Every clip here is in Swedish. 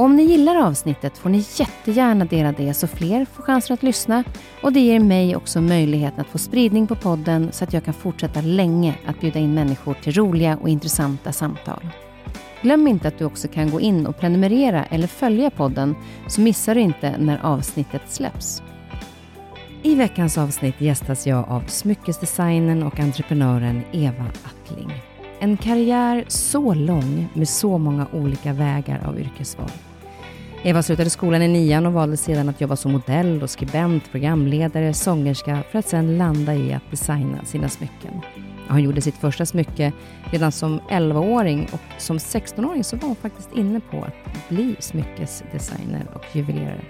Och om ni gillar avsnittet får ni jättegärna dela det så fler får chansen att lyssna och det ger mig också möjligheten att få spridning på podden så att jag kan fortsätta länge att bjuda in människor till roliga och intressanta samtal. Glöm inte att du också kan gå in och prenumerera eller följa podden så missar du inte när avsnittet släpps. I veckans avsnitt gästas jag av smyckesdesignern och entreprenören Eva Attling. En karriär så lång med så många olika vägar av yrkesval. Eva slutade skolan i nian och valde sedan att jobba som modell och skribent, programledare, sångerska för att sedan landa i att designa sina smycken. Hon gjorde sitt första smycke redan som 11-åring och som 16-åring så var hon faktiskt inne på att bli smyckesdesigner och juvelerare.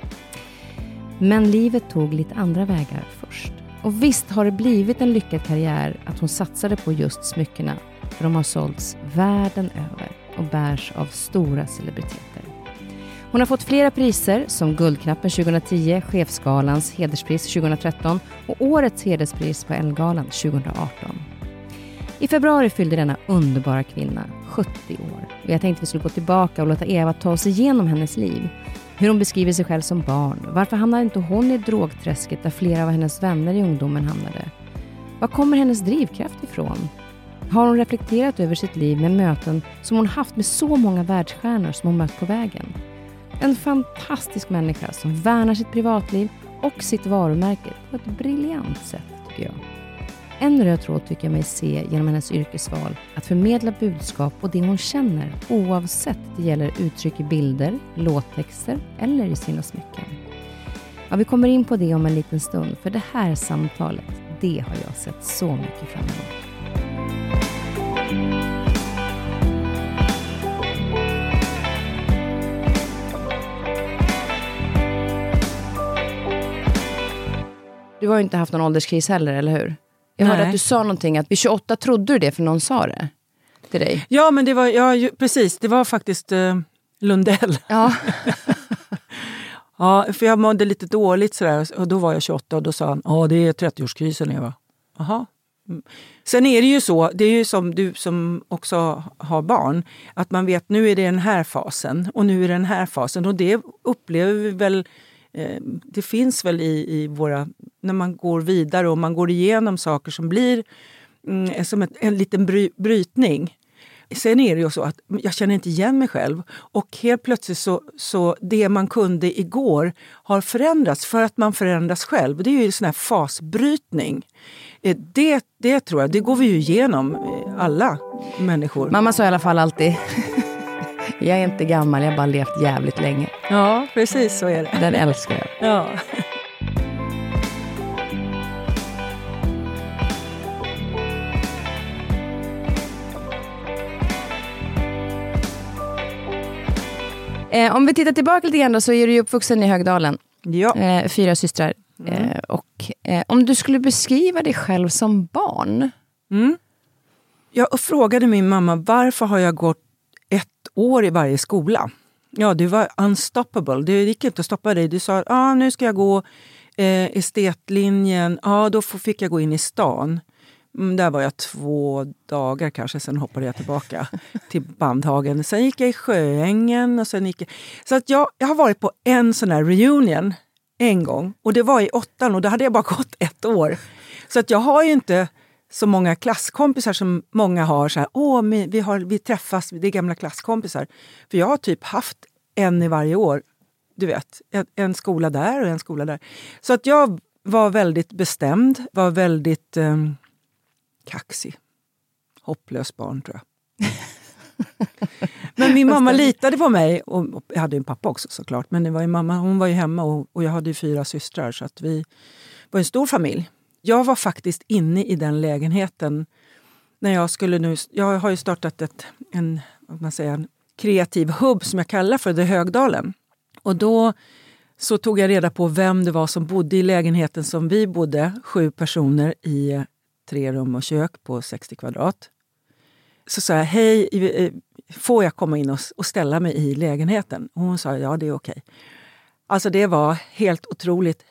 Men livet tog lite andra vägar först. Och visst har det blivit en lyckad karriär att hon satsade på just smyckena för de har sålts världen över och bärs av stora celebriteter. Hon har fått flera priser som Guldknappen 2010, Chefsgalans hederspris 2013 och Årets hederspris på Ellegalan 2018. I februari fyllde denna underbara kvinna 70 år. Och jag tänkte att vi skulle gå tillbaka och låta Eva ta oss igenom hennes liv. Hur hon beskriver sig själv som barn. Varför hamnade inte hon i drogträsket där flera av hennes vänner i ungdomen hamnade? Var kommer hennes drivkraft ifrån? Har hon reflekterat över sitt liv med möten som hon haft med så många världsstjärnor som hon mött på vägen? En fantastisk människa som värnar sitt privatliv och sitt varumärke på ett briljant sätt, tycker jag. En röd tråd tycker jag mig se genom hennes yrkesval, att förmedla budskap och det hon känner oavsett det gäller uttryck i bilder, låttexter eller i sina smycken. Ja, vi kommer in på det om en liten stund, för det här samtalet, det har jag sett så mycket fram emot. Du har ju inte haft någon ålderskris heller, eller hur? Jag hörde att du sa någonting, att vid 28 trodde du det för någon sa det till dig. Ja, men det var, ja, precis, det var faktiskt uh, Lundell. Ja. ja, för jag mådde lite dåligt sådär och då var jag 28 och då sa han, ja det är 30-årskrisen Eva. Jaha. Mm. Sen är det ju så, det är ju som du som också har barn, att man vet nu är det den här fasen och nu är det den här fasen och det upplever vi väl Eh, Eh, det finns väl i, i våra... När man går vidare och man går igenom saker som blir mm, eh, som ett, en liten bry, brytning. Sen är det ju så att jag känner inte igen mig själv och helt plötsligt så, så det man kunde igår har förändrats för att man förändras själv. Det är ju en sån här fasbrytning. Eh, det, det tror jag, det går vi ju igenom alla människor. Mamma sa i alla fall alltid jag är inte gammal, jag har bara levt jävligt länge. Ja, precis så är det. Den älskar jag. Ja. Eh, om vi tittar tillbaka lite grann då, så är du uppvuxen i Högdalen. Ja. Eh, fyra systrar. Mm. Eh, och, om du skulle beskriva dig själv som barn? Mm. Jag frågade min mamma varför har jag gått ett år i varje skola. Ja, du var unstoppable. Det gick inte att stoppa dig. Du sa ah, nu ska jag gå eh, estetlinjen. Ja, ah, då fick jag gå in i stan. Mm, där var jag två dagar kanske, sen hoppade jag tillbaka till Bandhagen. Sen gick jag i Sjöängen. Och sen gick jag... Så att jag, jag har varit på en sån här reunion en gång. Och det var i åttan och då hade jag bara gått ett år. Så att jag har ju inte så många klasskompisar som många har. Så här, Åh, vi, har, vi träffas, det är gamla klasskompisar. För jag har typ haft en i varje år. Du vet, en, en skola där och en skola där. Så att jag var väldigt bestämd, var väldigt um, kaxig. Hopplös barn, tror jag. men min mamma litade på mig. Och, jag hade en pappa också såklart. Men det var mamma, hon var ju hemma och, och jag hade fyra systrar. Så att vi var en stor familj. Jag var faktiskt inne i den lägenheten när jag skulle nu... Jag har ju startat ett, en, vad man säger, en kreativ hubb som jag kallar för The Högdalen. Och då så tog jag reda på vem det var som bodde i lägenheten som vi bodde, sju personer i tre rum och kök på 60 kvadrat. Så sa jag, hej, får jag komma in och, ställa mig i lägenheten? Och hon sa, ja det är okej. Alltså det var helt otroligt.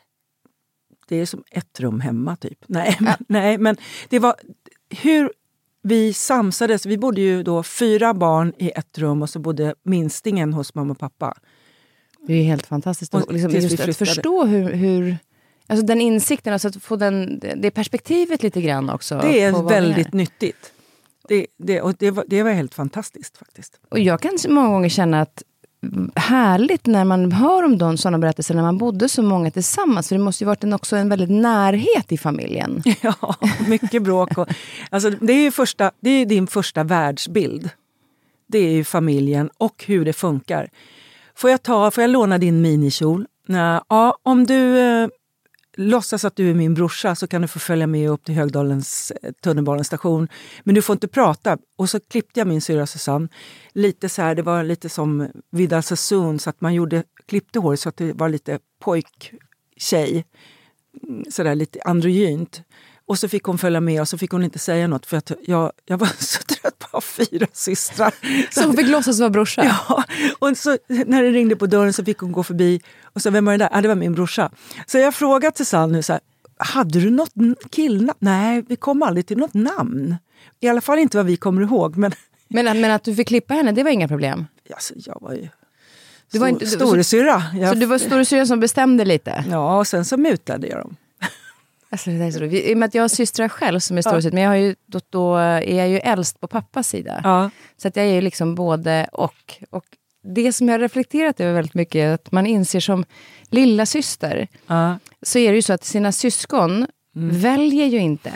Det är som ett rum hemma typ. Nej, men, nej, men det var hur vi samsades. Vi bodde ju då fyra barn i ett rum och så bodde minstingen hos mamma och pappa. Det är helt fantastiskt. Och, liksom, just att förstå hur, hur Alltså den insikten, alltså att få den, det perspektivet lite grann också. Det är väldigt är. nyttigt. Det, det, och det, var, det var helt fantastiskt faktiskt. Och jag kan många gånger känna att härligt när man hör om de, sådana berättelser när man bodde så många tillsammans. För det måste ju varit en, också en väldigt närhet i familjen. Ja, mycket bråk. Och, alltså, det, är ju första, det är din första världsbild. Det är ju familjen och hur det funkar. Får jag, ta, får jag låna din minikjol? Ja, om du eh, låtsas att du är min brorsa så kan du få följa med upp till Högdalens eh, tunnelbanestation. Men du får inte prata. Och så klippte jag min syra Susanne. Lite så här, det var lite som Vidal Sassoon, så att man gjorde, klippte håret så att det var lite pojk-tjej. Mm, Sådär lite androgynt. Och så fick hon följa med och så fick hon inte säga något för att jag, jag var så trött ha fyra systrar. Så hon fick låtsas vara brorsa? Ja, och så, när det ringde på dörren så fick hon gå förbi och så vem var det där? Ah, det var min brorsa. Så jag frågade Susanne nu så här, hade du något killnamn? Nej, vi kom aldrig till något namn. I alla fall inte vad vi kommer ihåg. Men, men, men att du fick klippa henne, det var inga problem? Alltså, jag var ju du var inte, storasyrra. Så, så du var storasyrra som bestämde lite? Ja, och sen så mutade jag dem. Alltså, det är så I och med att jag har systrar själv som är storasyster, ja. men jag har ju, då, då, är jag ju äldst på pappas sida. Ja. Så att jag är ju liksom både och. och det som jag har reflekterat över väldigt mycket är att man inser som lilla syster ja. så är det ju så att sina syskon mm. väljer ju inte.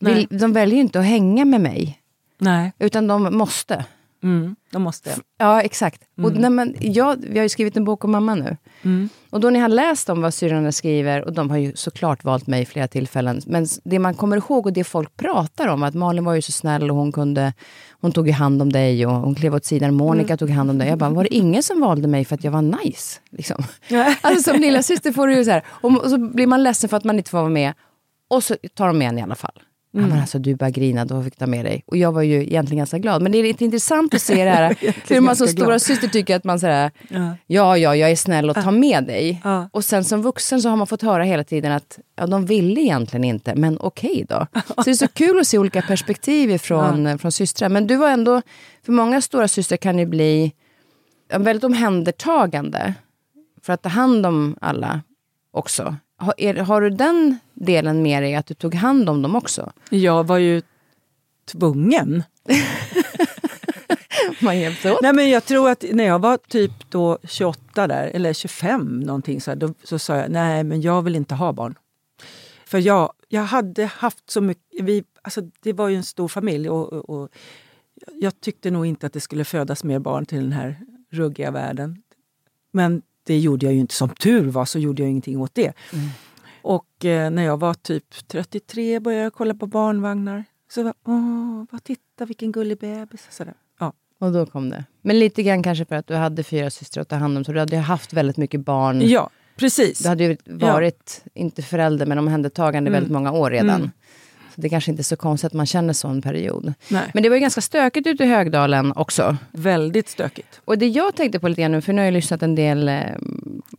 Nej. De väljer ju inte att hänga med mig. Nej. Utan de måste. Mm, de måste. Ja, exakt. Mm. Och när man, jag, vi har ju skrivit en bok om mamma nu. Mm. Och då när jag har läst om vad syrrorna skriver, och de har ju såklart valt mig i flera tillfällen, men det man kommer ihåg och det folk pratar om, att Malin var ju så snäll och hon kunde, hon tog ju hand om dig och hon klev åt sidan, Monica mm. tog hand om dig. Jag bara, var det ingen som valde mig för att jag var nice? Liksom. alltså som lilla syster får du ju så här, och, och så blir man ledsen för att man inte får vara med, och så tar de med en i alla fall. Mm. men alltså, du bara grina, då fick ta med dig. Och jag var ju egentligen ganska glad. Men det är lite intressant att se det här, hur man som stora syster tycker att man säger ja. ja, ja, jag är snäll och tar med dig. Ja. Och sen som vuxen så har man fått höra hela tiden att ja, de ville egentligen inte, men okej okay då. Så det är så kul att se olika perspektiv från, ja. från systrar. Men du var ändå, för många stora systrar kan det bli väldigt omhändertagande för att ta hand om alla också. Har, är, har du den delen med dig, att du tog hand om dem också? Jag var ju tvungen. Man hjälpte åt. Nej, men jag tror att när jag var typ då 28 där, eller 25 någonting så, här, då, så sa jag nej men jag vill inte ha barn. För jag, jag hade haft så mycket, vi, alltså det var ju en stor familj och, och, och jag tyckte nog inte att det skulle födas mer barn till den här ruggiga världen. Men det gjorde jag ju inte. Som tur var så gjorde jag ingenting åt det. Mm. Och eh, när jag var typ 33 började jag kolla på barnvagnar. Så var, åh, vad titta vilken gullig bebis. Sådär. Ja. Och då kom det. Men lite grann kanske för att du hade fyra systrar att ta hand om, så du hade haft väldigt mycket barn. Ja, precis. Du hade ju varit, ja. inte förälder, men omhändertagande mm. väldigt många år redan. Mm. Det kanske inte är så konstigt att man känner så en period. Nej. Men det var ju ganska stökigt ute i Högdalen också. Väldigt stökigt. Och det jag tänkte på lite grann nu, för nu har jag lyssnat en del eh,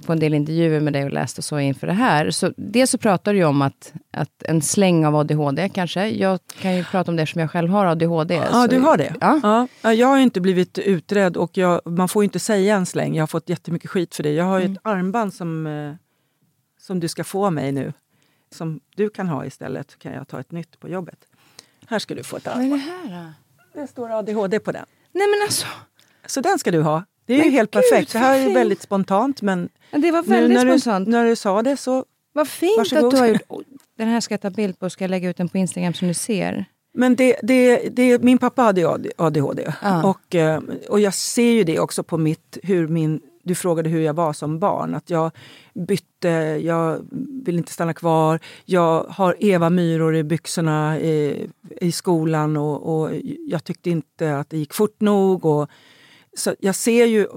på en del intervjuer med dig och läst och så inför det här. Så dels så pratar du ju om att, att en släng av ADHD kanske. Jag kan ju prata om det som jag själv har ADHD. Ja, så, du har det? Ja. Ja. Jag har inte blivit utredd och jag, man får inte säga en släng. Jag har fått jättemycket skit för det. Jag har ju ett armband som, eh, som du ska få mig nu. Som du kan ha istället. kan jag ta ett nytt på jobbet. Här ska du få ett Vad är armband. det här då? Det står ADHD på den. Nej men alltså, Så den ska du ha. Det är ju Men helt gud, perfekt. Det här är väldigt spontant men det var nu väldigt när spontant. du, när du sa det så... Vad fint Varsågod. att du har gjort. Den här ska jag ta bild på och ska lägga ut den på Instagram som du ser. Men det, det, det, min pappa hade ju ADHD Ja. och, eh, och jag ser ju det också på mitt... Hur min, du frågade hur jag var som barn. Att jag bytte, jag vill inte stanna kvar. Jag har Eva-myror i byxorna i, i skolan och, och jag tyckte inte att det gick fort nog. Och, så jag ser ju...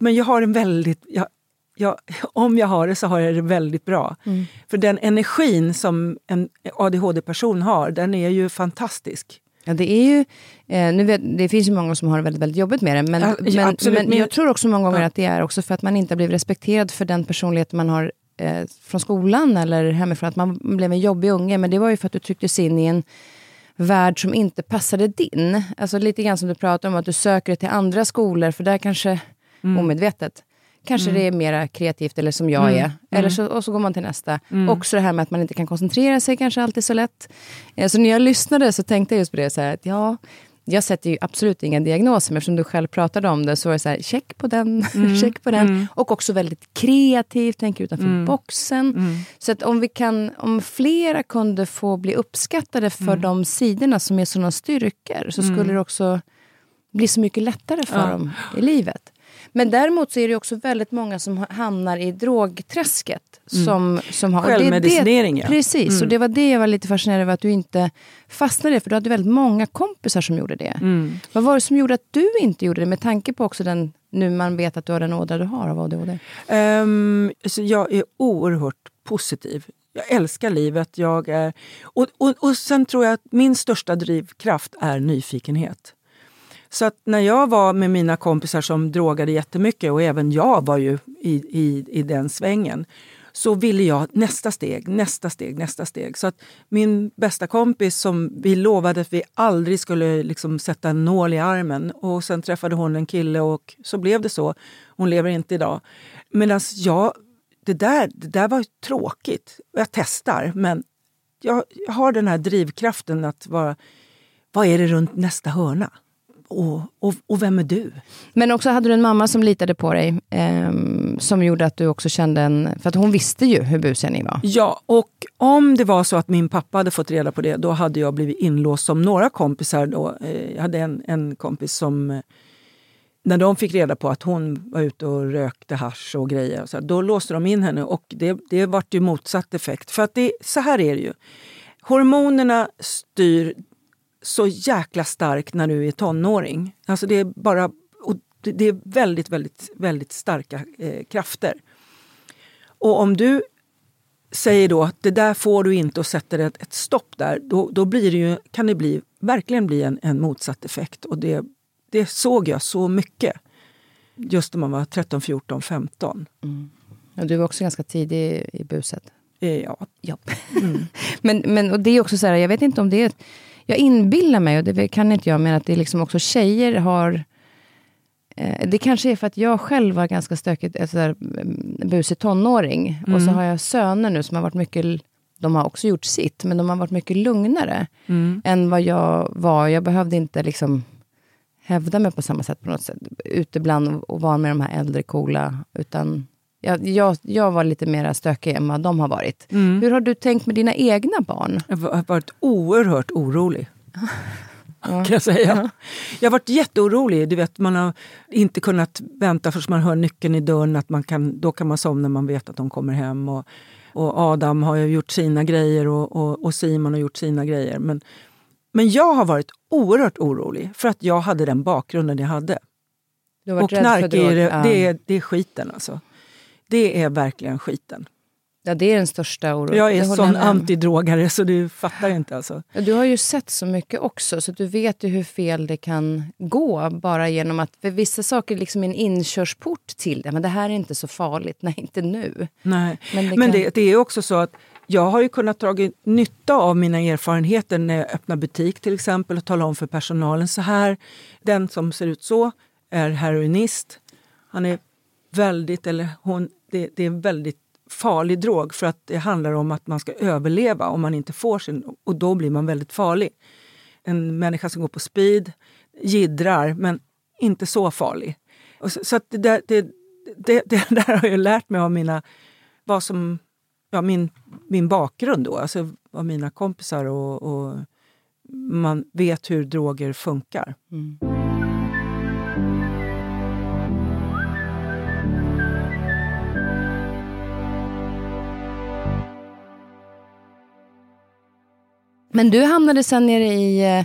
Men jag har en väldigt... Jag, jag, om jag har det så har jag det väldigt bra. För den energin som en ADHD-person har, den är ju fantastisk. Ja, det är ju, eh, nu vet, det finns ju många som har det väldigt, väldigt jobbigt med det. Men, Ja, men, absolut. men Men- jag tror också många gånger Ja. att det är också för att man inte blivit respekterad för den personlighet man har eh, från skolan eller hemifrån. Att man blev en jobbig unge. Men det var ju för att du trycktes in i en värld som inte passade din. Alltså lite grann som du pratar om, att du söker dig till andra skolor. För där kanske, Mm. omedvetet, kanske det är mer kreativt eller som jag är. Eller så, och så går man till nästa. Mm. Också det här med att man inte kan koncentrera sig kanske alltid så lätt. Eh, Så när jag lyssnade så tänkte jag just på det, så här, att ja, jag sätter ju absolut inga diagnoser, men eftersom du själv pratade om det så var det så här, check på den, Mm. check på den. Och också väldigt kreativ, tänker utanför boxen. Mm. Så att om, vi kan, om flera kunde få bli uppskattade för Mm. de sidorna som är sådana styrkor, så skulle det också bli så mycket lättare för Ja. dem i livet. Men däremot så är det också väldigt många som ha- hamnar i drogträsket. Som, som har, och det Mm. Självmedicinering, ja. Precis, Mm. och det var det jag var lite fascinerad över att du inte fastnade i, för du hade väldigt många kompisar som gjorde det. Mm. Vad var det som gjorde att du inte gjorde det, med tanke på också den, nu man vet att du har den ådra du har av ADHD? Ehm, så jag är oerhört positiv. Jag älskar livet. Jag är, och, och, och sen tror jag att min största drivkraft är nyfikenhet. Så att när jag var med mina kompisar som drogade jättemycket och även jag var ju i, i, i den svängen så ville jag nästa steg, nästa steg, nästa steg. Så att min bästa kompis som vi lovade att vi aldrig skulle liksom sätta en nål i armen och sen träffade hon en kille och så blev det så. Hon lever inte idag. Medan jag, det där, det där var ju tråkigt. Jag testar men jag, jag har den här drivkraften att vara, vad är det runt nästa hörna? Och, och, och vem är du? Men också hade du en mamma som litade på dig, ehm, som gjorde att du också kände en... För att hon visste ju hur busiga ni var. Ja, och om det var så att min pappa hade fått reda på det, då hade jag blivit inlåst som några kompisar. Då. Eh, Jag hade en, en kompis som, eh, när de fick reda på att hon var ute och rökte hasch och grejer, och så, här, då låste de in henne och det, det vart ju motsatt effekt. För att det, så här är det ju. Hormonerna styr så jäkla starkt när du är tonåring. Alltså det är bara och det, är väldigt, väldigt, väldigt starka eh, krafter. Och om du säger då att det där får du inte och sätter ett, ett stopp där, då, då blir det ju, kan det bli, verkligen bli en, en motsatt effekt. Och det, det såg jag så mycket. Just när man var 13, 14, 15. Och du var också ganska tidig i buset. Eh, Ja. Ja. men, men och det är också så här, jag vet inte om det är... Jag inbillar mig, och det kan inte jag, men att det liksom också tjejer har... Eh, det kanske är för att jag själv var ganska stökigt, alltså där, mm, busig tonåring. Och så har jag söner nu som har varit mycket... De har också gjort sitt, men de har varit mycket lugnare än vad jag var. Jag behövde inte liksom hävda mig på samma sätt på något sätt. Ute bland och- och vara med de här äldre coola. Utan jag, jag, jag var lite mer stökig än vad de har varit. Hur har du tänkt med dina egna barn? Jag har varit oerhört orolig. Kan jag säga. Jag har varit jätteorolig. Du vet, man har inte kunnat vänta förrän man hör nyckeln i dörren. Att man kan, då kan man somna när man vet att de kommer hem. Och, och Adam har gjort sina grejer och, och, och Simon har gjort sina grejer. Men, men jag har varit oerhört orolig för att jag hade den bakgrunden jag hade. Och knark är, det, det, är, det är skiten alltså. Det är verkligen skiten. Ja, det är den största oron. Jag är Det sån antidrogare så du fattar inte alltså. Ja, Du har ju sett så mycket också, så du vet ju hur fel det kan gå. Bara genom att, för vissa saker liksom är en inkörsport till det. Men det här är inte så farligt. Nej, inte nu. Nej. Men Men, det det, kan- det, är också så att jag har ju kunnat dra nytta av mina erfarenheter när jag öppnar butik till exempel och talar om för personalen så här. Den som ser ut så är heroinist. Han är väldigt, eller hon, det, det är en väldigt farlig drog för att det handlar om att man ska överleva om man inte får sin, och då blir man väldigt farlig. En människa som går på speed jiddrar, men inte så farlig. Och så, så att det, där, det, det, det där har jag lärt mig av mina, vad som, ja, min, min bakgrund då, alltså av mina kompisar och, och man vet hur droger funkar. Mm. Men du hamnade sen nere i... eh,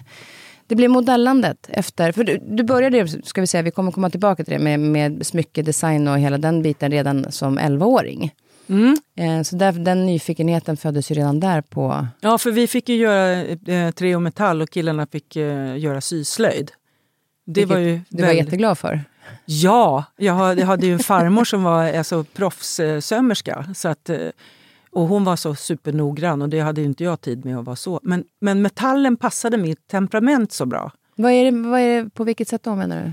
Det blev modellandet efter... För du, du började, ska vi säga, vi kommer komma tillbaka till det, med, med smyckedesign och hela den biten redan som 11-åring. Eh, Så där, den nyfikenheten föddes ju redan där på... Ja, för vi fick ju göra eh, Treo Metall och killarna fick eh, göra syslöjd. Det vilket var ju Du var väldigt- jätteglad för. Ja, jag hade, jag hade ju en farmor som var alltså, proffssömmerska. Så att, eh, och hon var så supernoggrann och det hade inte jag tid med att vara så. Men, men metallen passade mitt temperament så bra. Vad är det, vad är det, på vilket sätt då menar du?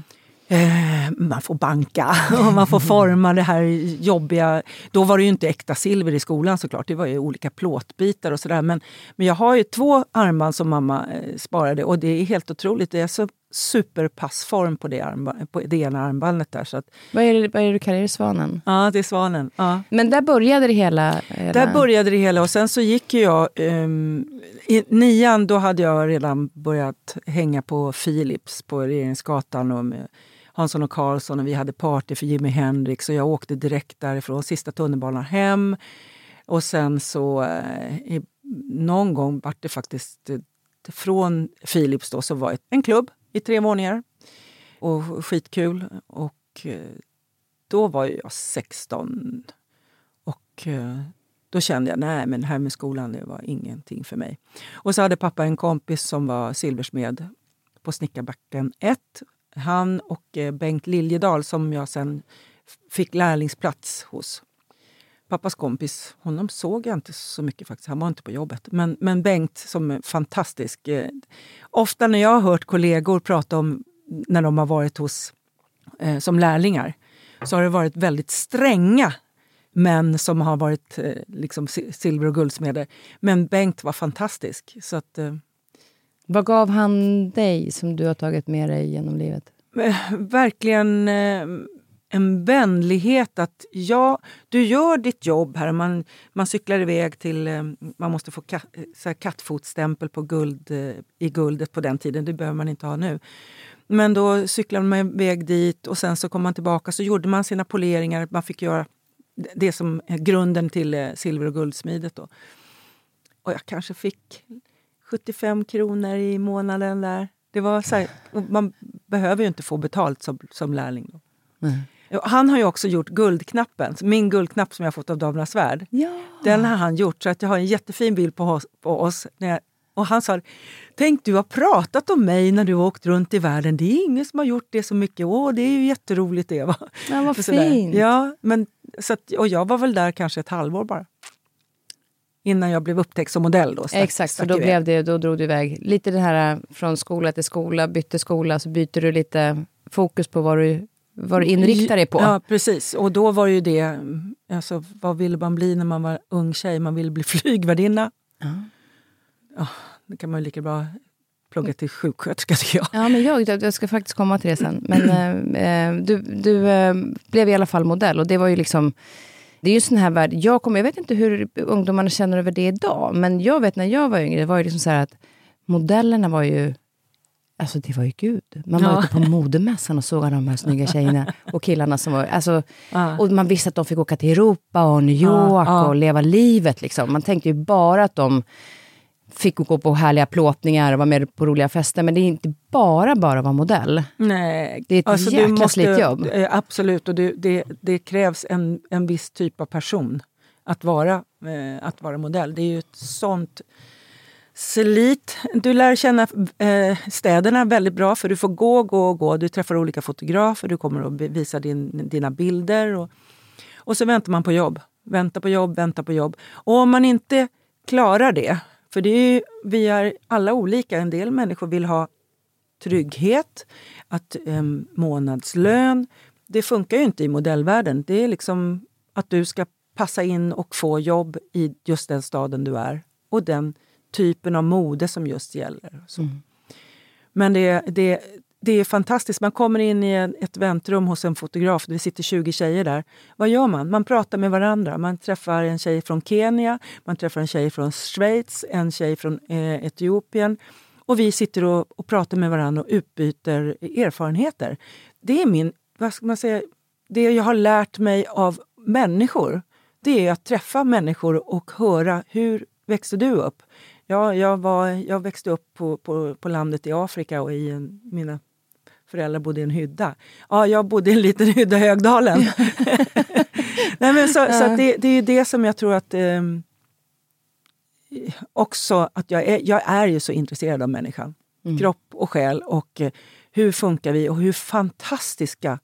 Eh, man får banka och man får forma det här jobbiga. Då var det ju inte äkta silver i skolan såklart, det var ju olika plåtbitar och sådär. Men, men jag har ju två armband som mamma eh, sparade och det är helt otroligt. Det är så superpassform på det, armba, på det ena armbandet där. Så att, Vad är det, vad är det du kallar det? Svanen? ja, det är svanen. Ja. Men där började det hela? hela... Där började det hela och sen så gick jag... ehm, I nian då hade jag redan börjat hänga på Philips på Regeringsgatan och med Hansson och Karlsson och vi hade party för Jimi Hendrix och jag åkte direkt därifrån, sista tunnelbanan hem. Och sen så eh, någon gång vart det faktiskt eh, från Philips då så var det en klubb i tre våningar. Och skitkul. Och eh, då var ju jag 16 och eh, då kände jag nej men det här med skolan det var ingenting för mig. Och så hade pappa en kompis som var silversmed på Snickarbacken 1. Han och eh, Bengt Liljedahl som jag sen fick lärlingsplats hos. Pappas kompis, honom såg jag inte så mycket faktiskt, han var inte på jobbet. Men, men Bengt som är fantastisk. Eh, ofta när jag har hört kollegor prata om när de har varit hos eh, som lärlingar så har det varit väldigt stränga män som har varit eh, liksom si- silver och guldsmeder. Men Bengt var fantastisk. Så att, eh, Vad gav han dig som du har tagit med dig genom livet? eh, verkligen en vänlighet att ja, du gör ditt jobb här. Man, man cyklar iväg till, eh, man måste få kat, eh, så här kattfotstämpel på guld, eh, i guldet på den tiden, det behöver man inte ha nu. Men då cyklade man iväg dit och sen så kom man tillbaka så gjorde man sina poleringar. Man fick göra det som är grunden till silver och guldsmidet. Då. Och jag kanske fick 75 kronor i månaden där. Det var så här, man behöver ju inte få betalt som, som lärling. Då. Och han har ju också gjort guldknappen, min guldknapp som jag fått av Damernas Värld. Ja. Den har han gjort, så att jag har en jättefin bild på oss. På oss när jag, och han sa, tänk du har pratat om mig när du har åkt runt i världen. Det är ingen som har gjort det så mycket. Åh, det är ju jätteroligt det. Va? Ja, vad fint. Ja, men, så att, och jag var väl där kanske ett halvår bara. Innan jag blev upptäckt som modell. Då, stack- Exakt, stack då, blev det, då drog du iväg. Lite det här äh, från skola till skola, bytte skola, så byter du lite fokus på vad du, vad du inriktar dig på. Ja, precis. Och då var ju det, alltså, vad ville man bli när man var ung tjej? Man ville bli flygvärdinna. Ja. Ja, det kan man ju lika bra plugga till sjuksköterska tycker jag. Ja, men jag, jag ska faktiskt komma till det sen. Men eh, eh, du, du eh, blev i alla fall modell och det var ju liksom... Det är ju sån här värld, jag, kommer, jag vet inte hur ungdomarna känner över det idag, men jag vet när jag var yngre, det var ju liksom så här att modellerna var ju... Alltså det var ju gud. Man var Ja. ute på modemässan och såg alla de här snygga tjejerna och killarna som var... Alltså, Ja. och man visste att de fick åka till Europa och New York ja. och leva livet. Liksom. Man tänkte ju bara att de fick gå på härliga plåtningar och vara med på roliga fester. Men det är inte bara bara att vara modell. Nej, Det är ett alltså, jäkla slitjobb. eh, Absolut, och det, det, det krävs en, en viss typ av person. att vara, eh, att vara modell. Det är ju ett sånt slit. Du lär känna eh, städerna väldigt bra för du får gå, gå, gå. Du träffar olika fotografer, du kommer att visa din, dina bilder. Och, och så väntar man på jobb. Vänta på jobb, vänta på jobb. Och om man inte klarar det, för det är, vi är alla olika. En del människor vill ha trygghet, att eh, månadslön. Det funkar ju inte i modellvärlden. Det är liksom att du ska passa in och få jobb i just den staden du är och den typen av mode som just gäller. Mm. Men det, det, det är fantastiskt. Man kommer in i ett väntrum hos en fotograf. Det sitter 20 tjejer där. Vad gör man? Man pratar med varandra. Man träffar en tjej från Kenya, man träffar en tjej från Schweiz, en tjej från eh, Etiopien. Och vi sitter och, och, pratar med varandra och utbyter erfarenheter. Det är min, vad ska man säga, det jag har lärt mig av människor. Det är att träffa människor och höra hur växte du upp? Ja, jag, var, jag växte upp på, på, på landet i Afrika och i en, mina föräldrar bodde i en hydda. Ja, jag bodde i en liten hydda i Högdalen. Nej, men så, så det, det är det som jag tror att eh, också att jag är, jag är ju så intresserad av människan. Mm. Kropp och själ och eh, hur funkar vi och hur fantastiska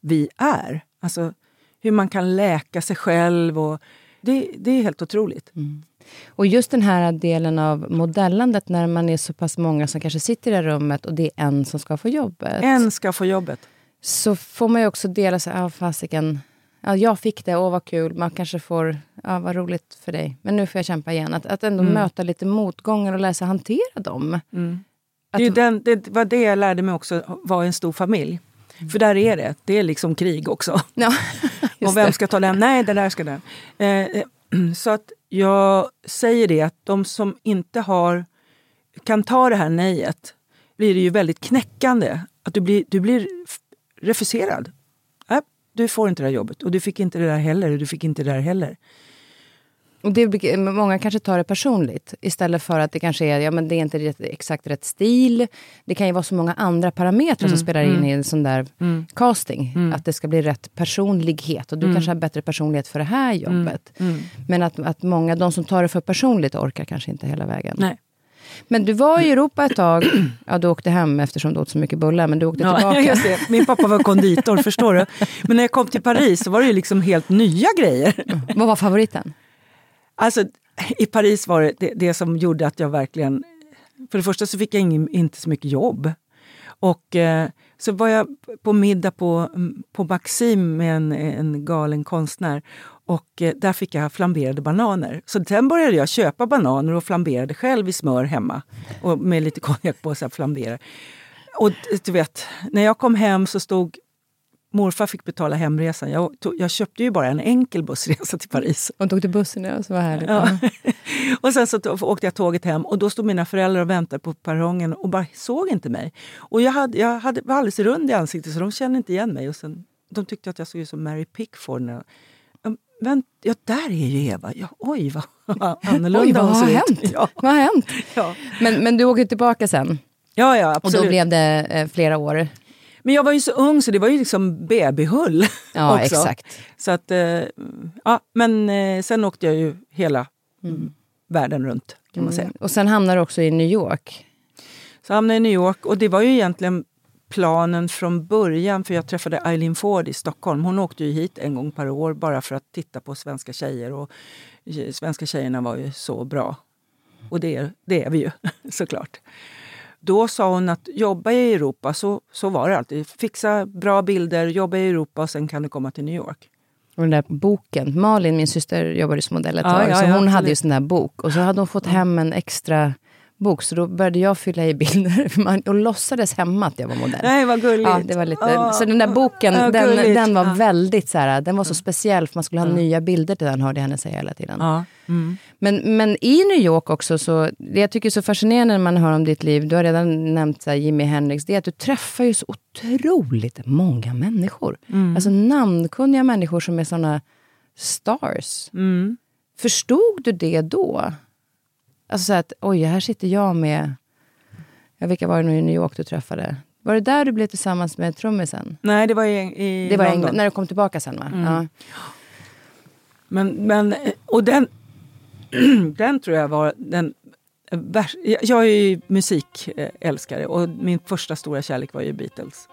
vi är. Alltså hur man kan läka sig själv. Och det, det är helt otroligt. Mm. Och just den här delen av modellandet när man är så pass många som kanske sitter i det rummet och det är en som ska få jobbet. En ska få jobbet. Så får man ju också dela sig, ja fasiken, ja, jag fick det, åh vad kul, man kanske får, ja vad roligt för dig, men nu får jag kämpa igen. Att, att ändå mm. möta lite motgångar och lära sig hantera dem. Mm. Att, det, den, det var det jag lärde mig också, vara en stor familj. Mm. För där är det, det är liksom krig också. Ja, och vem ska ta den? Nej, det där ska den. Eh, eh så att jag säger det att de som inte har, kan ta det här nejet blir det ju väldigt knäckande. Att du blir, du blir refuserad. Äh, du får inte det här jobbet och du fick inte det där heller och du fick inte det där heller. Och det, många kanske tar det personligt istället för att det kanske är, ja, men det är inte rätt, exakt rätt stil. Det kan ju vara så många andra parametrar mm, som spelar mm, in i en sån där mm, casting. Mm. Att det ska bli rätt personlighet. Och du kanske mm. har bättre personlighet för det här mm, jobbet. Men att, att många, de som tar det för personligt orkar kanske inte hela vägen. Nej. Men du var i Europa ett tag. Ja, du åkte hem eftersom du åt så mycket bullar, men du åkte ja, tillbaka. Min pappa var konditor, förstår du. Men när jag kom till Paris så var det ju liksom helt nya grejer. Vad var favoriten? Alltså, i Paris var det, det, det som gjorde att jag verkligen... För det första så fick jag ingen, inte så mycket jobb. Och eh, så var jag på middag på, mm, på Maxim med en, en galen konstnär. Och eh, där fick jag flamberade bananer. Så sen började jag köpa bananer och flamberade själv i smör hemma. Och med lite konjak på så flambera. Och eh, du vet, när jag kom hem så stod morfar fick betala hemresan. Jag, tog, jag köpte ju bara en enkel bussresa till Paris. Och tog till bussen, ja. Så var härligt. Ja. och sen så åkte jag tåget hem och då stod mina föräldrar och väntade på perrongen och bara såg inte mig. Och jag, hade, jag hade, var alldeles rund i ansiktet så de kände inte igen mig. Och sen, de tyckte att jag såg ut som Mary Pickford. När, Vänt, ja, där är ju Eva. Ja, oj, vad annorlunda oj, vad har hänt? Ja. Vad har hänt? Ja. Men, men du åkte tillbaka sen? Ja, ja, absolut. Och då blev det eh, flera år? Men jag var ju så ung så det var ju liksom babyhull. Ja, också. exakt. Så att, eh, ja, men eh, sen åkte jag ju hela mm. världen runt kan man säga. Mm. Och sen hamnade du också i New York. Så hamnade jag i New York och det var ju egentligen planen från början för jag träffade Eileen Ford i Stockholm. Hon åkte ju hit en gång per år bara för att titta på svenska tjejer och svenska tjejerna var ju så bra. Och det, det är vi ju såklart. Då sa hon att jobba i Europa, så, så var det alltid. Fixa bra bilder, jobba i Europa och sen kan du komma till New York. Och den där boken, Malin, min syster, jobbade som modell ett tag. Ja, ja, så hon ja, hade ju sån där bok. Och så hade hon fått hem en extra bok, så då började jag fylla i bilder och låtsades hemma att jag var modell. Nej, vad gulligt. Ja, det var lite, oh. Så den där boken, oh, den, den var väldigt så här, den var så speciell för man skulle ha mm. nya bilder till den, hörde jag henne säga hela tiden. Ja. Mm. Men, men i New York också, så, det jag tycker är så fascinerande när man hör om ditt liv, du har redan nämnt så här, Jimi Hendrix, det är att du träffar ju så otroligt många människor. Mm. Alltså namnkunniga människor som är såna stars. Mm. Förstod du det då? Alltså så att, oj, här sitter jag med... Ja, vilka var det nu i New York du träffade? Var det där du blev tillsammans med trummisen? Nej, det var i, i det var London. när du kom tillbaka sen va? Mm. Ja. Men, men, och den, den tror jag var den jag är ju musikälskare och min första stora kärlek var ju Beatles.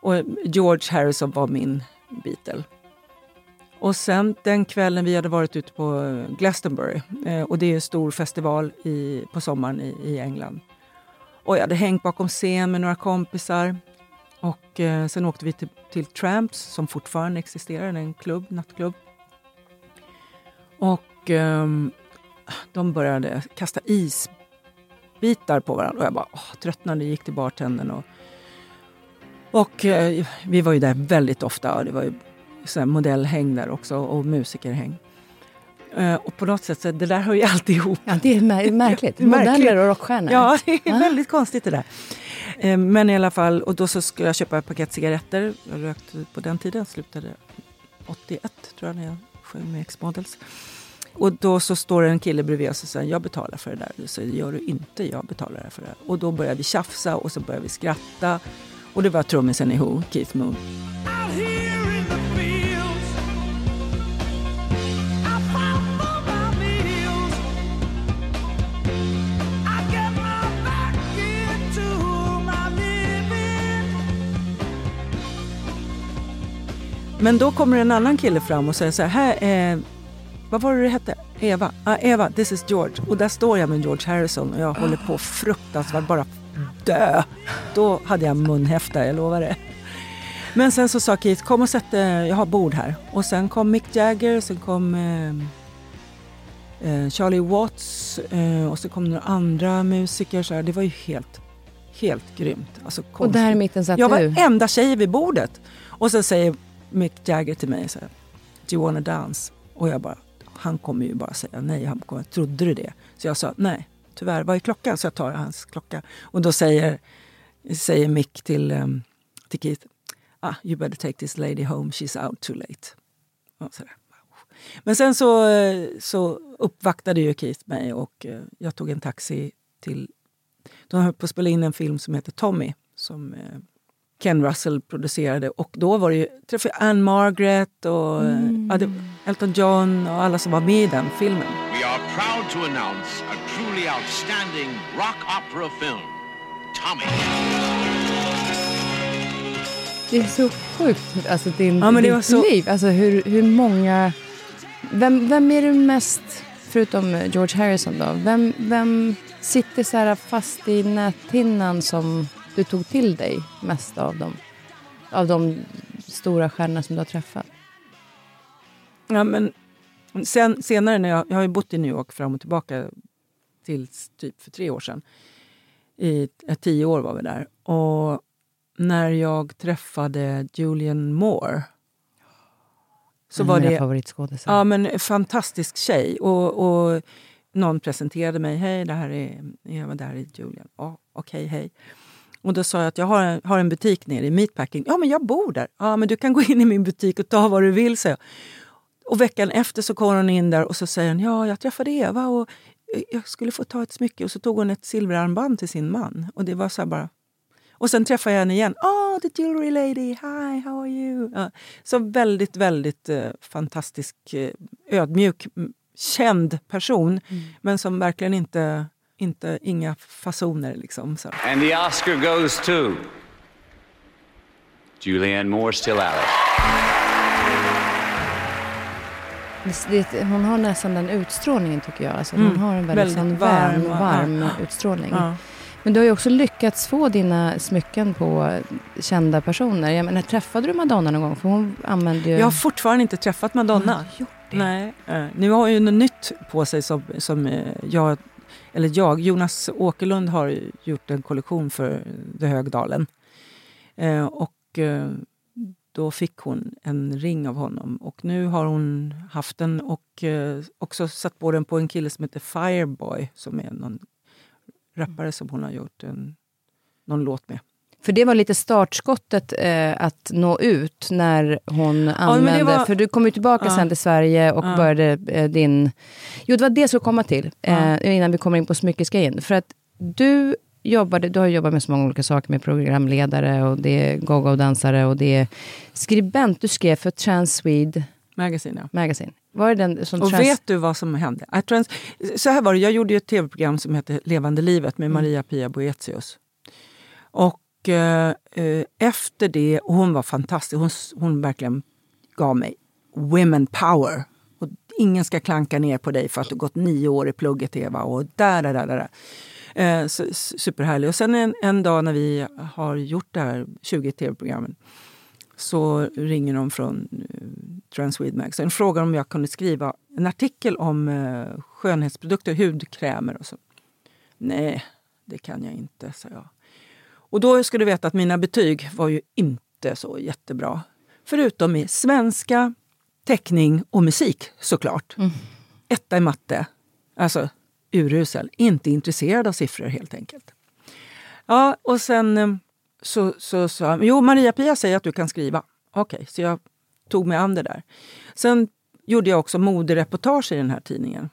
Och George Harrison var min Beatle. Och sen den kvällen vi hade varit ute på Glastonbury eh, och det är en stor festival i, på sommaren i, i England. Och jag hade hängt bakom scen med några kompisar. Och eh, sen åkte vi till, till Tramps som fortfarande existerar, en klubb, nattklubb. Och eh, de började kasta isbitar på varandra och jag bara åh, tröttnade, gick till bartendern och och eh, vi var ju där väldigt ofta och det var ju så modellhäng där också och musikerhäng. Eh, och på något sätt, så det där hör ju alltid ihop. Ja, det är mär märkligt. Modeller och rockstjärnor. Ja, det är väldigt konstigt det där. Eh, men i alla fall, och då så skulle jag köpa ett paket cigaretter. Jag rökte på den tiden, slutade 81 tror jag när jag sjöng med X-Models. Och då så står det en kille bredvid och säger jag betalar för det där. Så gör du inte, jag betalar för det. Och då börjar vi tjafsa och så börjar vi skratta. Och det var trummisen i Who, Keith Moon. Men då kommer en annan kille fram och säger så här, här eh, vad var det det hette? Eva? Ah, Eva, this is George. Och där står jag med George Harrison och jag håller på fruktansvärt bara dö. Då hade jag munhäfta, jag lovar det. Men sen så sa Keith, kom och sätt dig, jag har bord här. Och sen kom Mick Jagger, sen kom eh, eh, Charlie Watts eh, och så kom några andra musiker. Så här. Det var ju helt, helt grymt. Alltså, och där i mitten satt jag du? Jag var enda tjej vid bordet. Och så säger Mick Jagger till mig och här, Do you wanna dance? Och jag bara, han kommer ju bara säga nej. Han kommer, Trodde du det? Så jag sa nej, tyvärr. Vad är klockan? Så jag tar hans klocka. Och då säger, säger Mick till, um, till Keith, ah, you better take this lady home, she's out too late. Men sen så, så uppvaktade ju Keith mig och eh, jag tog en taxi till... De höll på att spela in en film som heter Tommy som eh, Ken Russell producerade. Och då var det ju, träffade jag Anne Margaret och mm. Elton John och alla som var med i den filmen. We are proud to announce a truly outstanding rock opera film, Tommy. Det är så sjukt, alltså din, ja, men det ditt så... liv. Alltså hur, hur många... Vem, vem är du mest, förutom George Harrison då, vem, vem sitter så här fast i näthinnan som du tog till dig mest av dem? Av de stora stjärnorna som du har träffat? Ja, men sen, senare, när jag, jag har ju bott i New York fram och tillbaka till typ för tre år sedan. I tio år var vi där. Och när jag träffade Julian Moore så var det favoritskådisar. Ja, men fantastisk tjej. Och, och någon presenterade mig. Hej, det här är Eva, det här är Julian. Oh, Okej, okay, hej. Och då sa jag att jag har en, har en butik nere i Meatpacking. Ja, men jag bor där. Ja, men du kan gå in i min butik och ta vad du vill, så. Och veckan efter så kommer hon in där och så säger hon, ja, jag träffade Eva och jag skulle få ta ett smycke. Och så tog hon ett silverarmband till sin man. Och det var så bara... Och sen träffade jag henne igen. Oh, the jewelry lady, hi, how are you? Ja, så väldigt, väldigt eh, fantastisk, eh, ödmjuk, känd person. Mm. Men som verkligen inte inte, inga fasoner liksom. Så. And the Oscar goes to Julianne Moore still Alice. hon har nästan den utstrålningen tycker jag. Alltså, hon mm, har en väldigt, väldigt varm, varm, varm ja, utstrålning. Ja. Men du har ju också lyckats få dina smycken på kända personer. Jag menar, träffade du Madonna någon gång? För hon använde ju... Jag har fortfarande inte träffat Madonna. Nej. Nu har hon ju något nytt på sig som, som eh, jag eller jag, Jonas Åkerlund har gjort en kollektion för The Högdalen. Eh, och eh, då fick hon en ring av honom. Och nu har hon haft den och eh, också satt på den på en kille som heter Fireboy som är någon rappare som hon har gjort en, någon låt med. För det var lite startskottet eh, att nå ut när hon använde... Ja, var... För du kom ju tillbaka ja. sen till Sverige och ja. började eh, din... Jo, det var det jag skulle komma till eh, innan vi kommer in på smyckesgrejen. För att du jobbade, du har jobbat med så många olika saker, med programledare och det är go-go-dansare och det är skribent. Du skrev för Transwede Magazine, ja. Magazine. Var den som Och trans- vet du vad som hände? Jag, trans- så här var det, jag gjorde ju ett tv-program som hette Levande livet med Maria Pia Boetius. Och eh, eh, efter det, och hon var fantastisk, hon, hon verkligen gav mig women power. Och ingen ska klanka ner på dig för att du gått nio år i plugget Eva. Och där, där, där, där. Eh, superhärlig. Och sen en, en dag när vi har gjort det här 20 tv-programmen så ringer de från eh, Transwede och frågar om jag kunde skriva en artikel om eh, skönhetsprodukter, hudkrämer och så. Nej, det kan jag inte, sa jag. Och då ska du veta att mina betyg var ju inte så jättebra. Förutom i svenska, teckning och musik såklart. Etta i matte. Alltså urusel. Inte intresserad av siffror helt enkelt. Ja, och sen eh, så så sa han, jo Maria-Pia säger att du kan skriva. Okej, så jag tog mig an det där. Sen gjorde jag också modereportage i den här tidningen.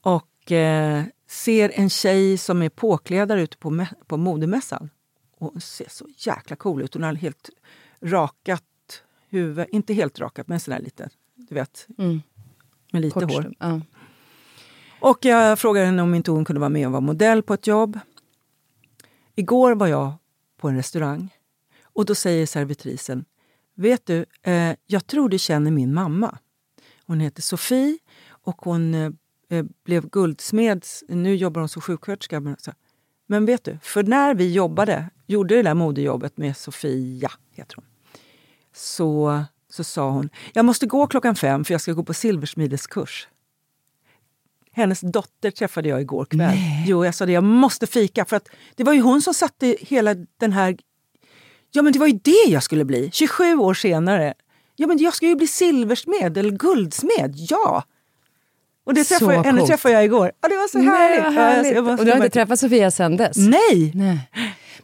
Och eh, ser en tjej som är påklädare ute på, på modemässan. Och hon ser så jäkla cool ut. Hon har helt rakat huvud. Inte helt rakat, men sådär lite. Du vet, Mm. med lite Kort, hår. Ja. Och jag frågade henne om inte hon kunde vara med och vara modell på ett jobb. Igår var jag på en restaurang och då säger servitrisen Vet du, eh, jag tror du känner min mamma. Hon heter Sofie och hon eh, blev guldsmed. Nu jobbar hon som sjuksköterska. Men, så, men vet du, för när vi jobbade, gjorde det där modejobbet med Sofia, heter hon. Så, så sa hon, jag måste gå klockan fem för jag ska gå på silversmideskurs. Hennes dotter träffade jag igår kväll. Jo, jag sa det, jag måste fika. För att det var ju hon som satte hela den här... Ja, men det var ju det jag skulle bli. 27 år senare. Ja, men jag ska ju bli silversmed eller guldsmed. Ja! Och det träffade, jag- henne träffade jag igår. Ja, det var så Nej, härligt. Ja, jag- härligt. jag måste Och du har inte träffat Sofia sen dess? Nej! Nej.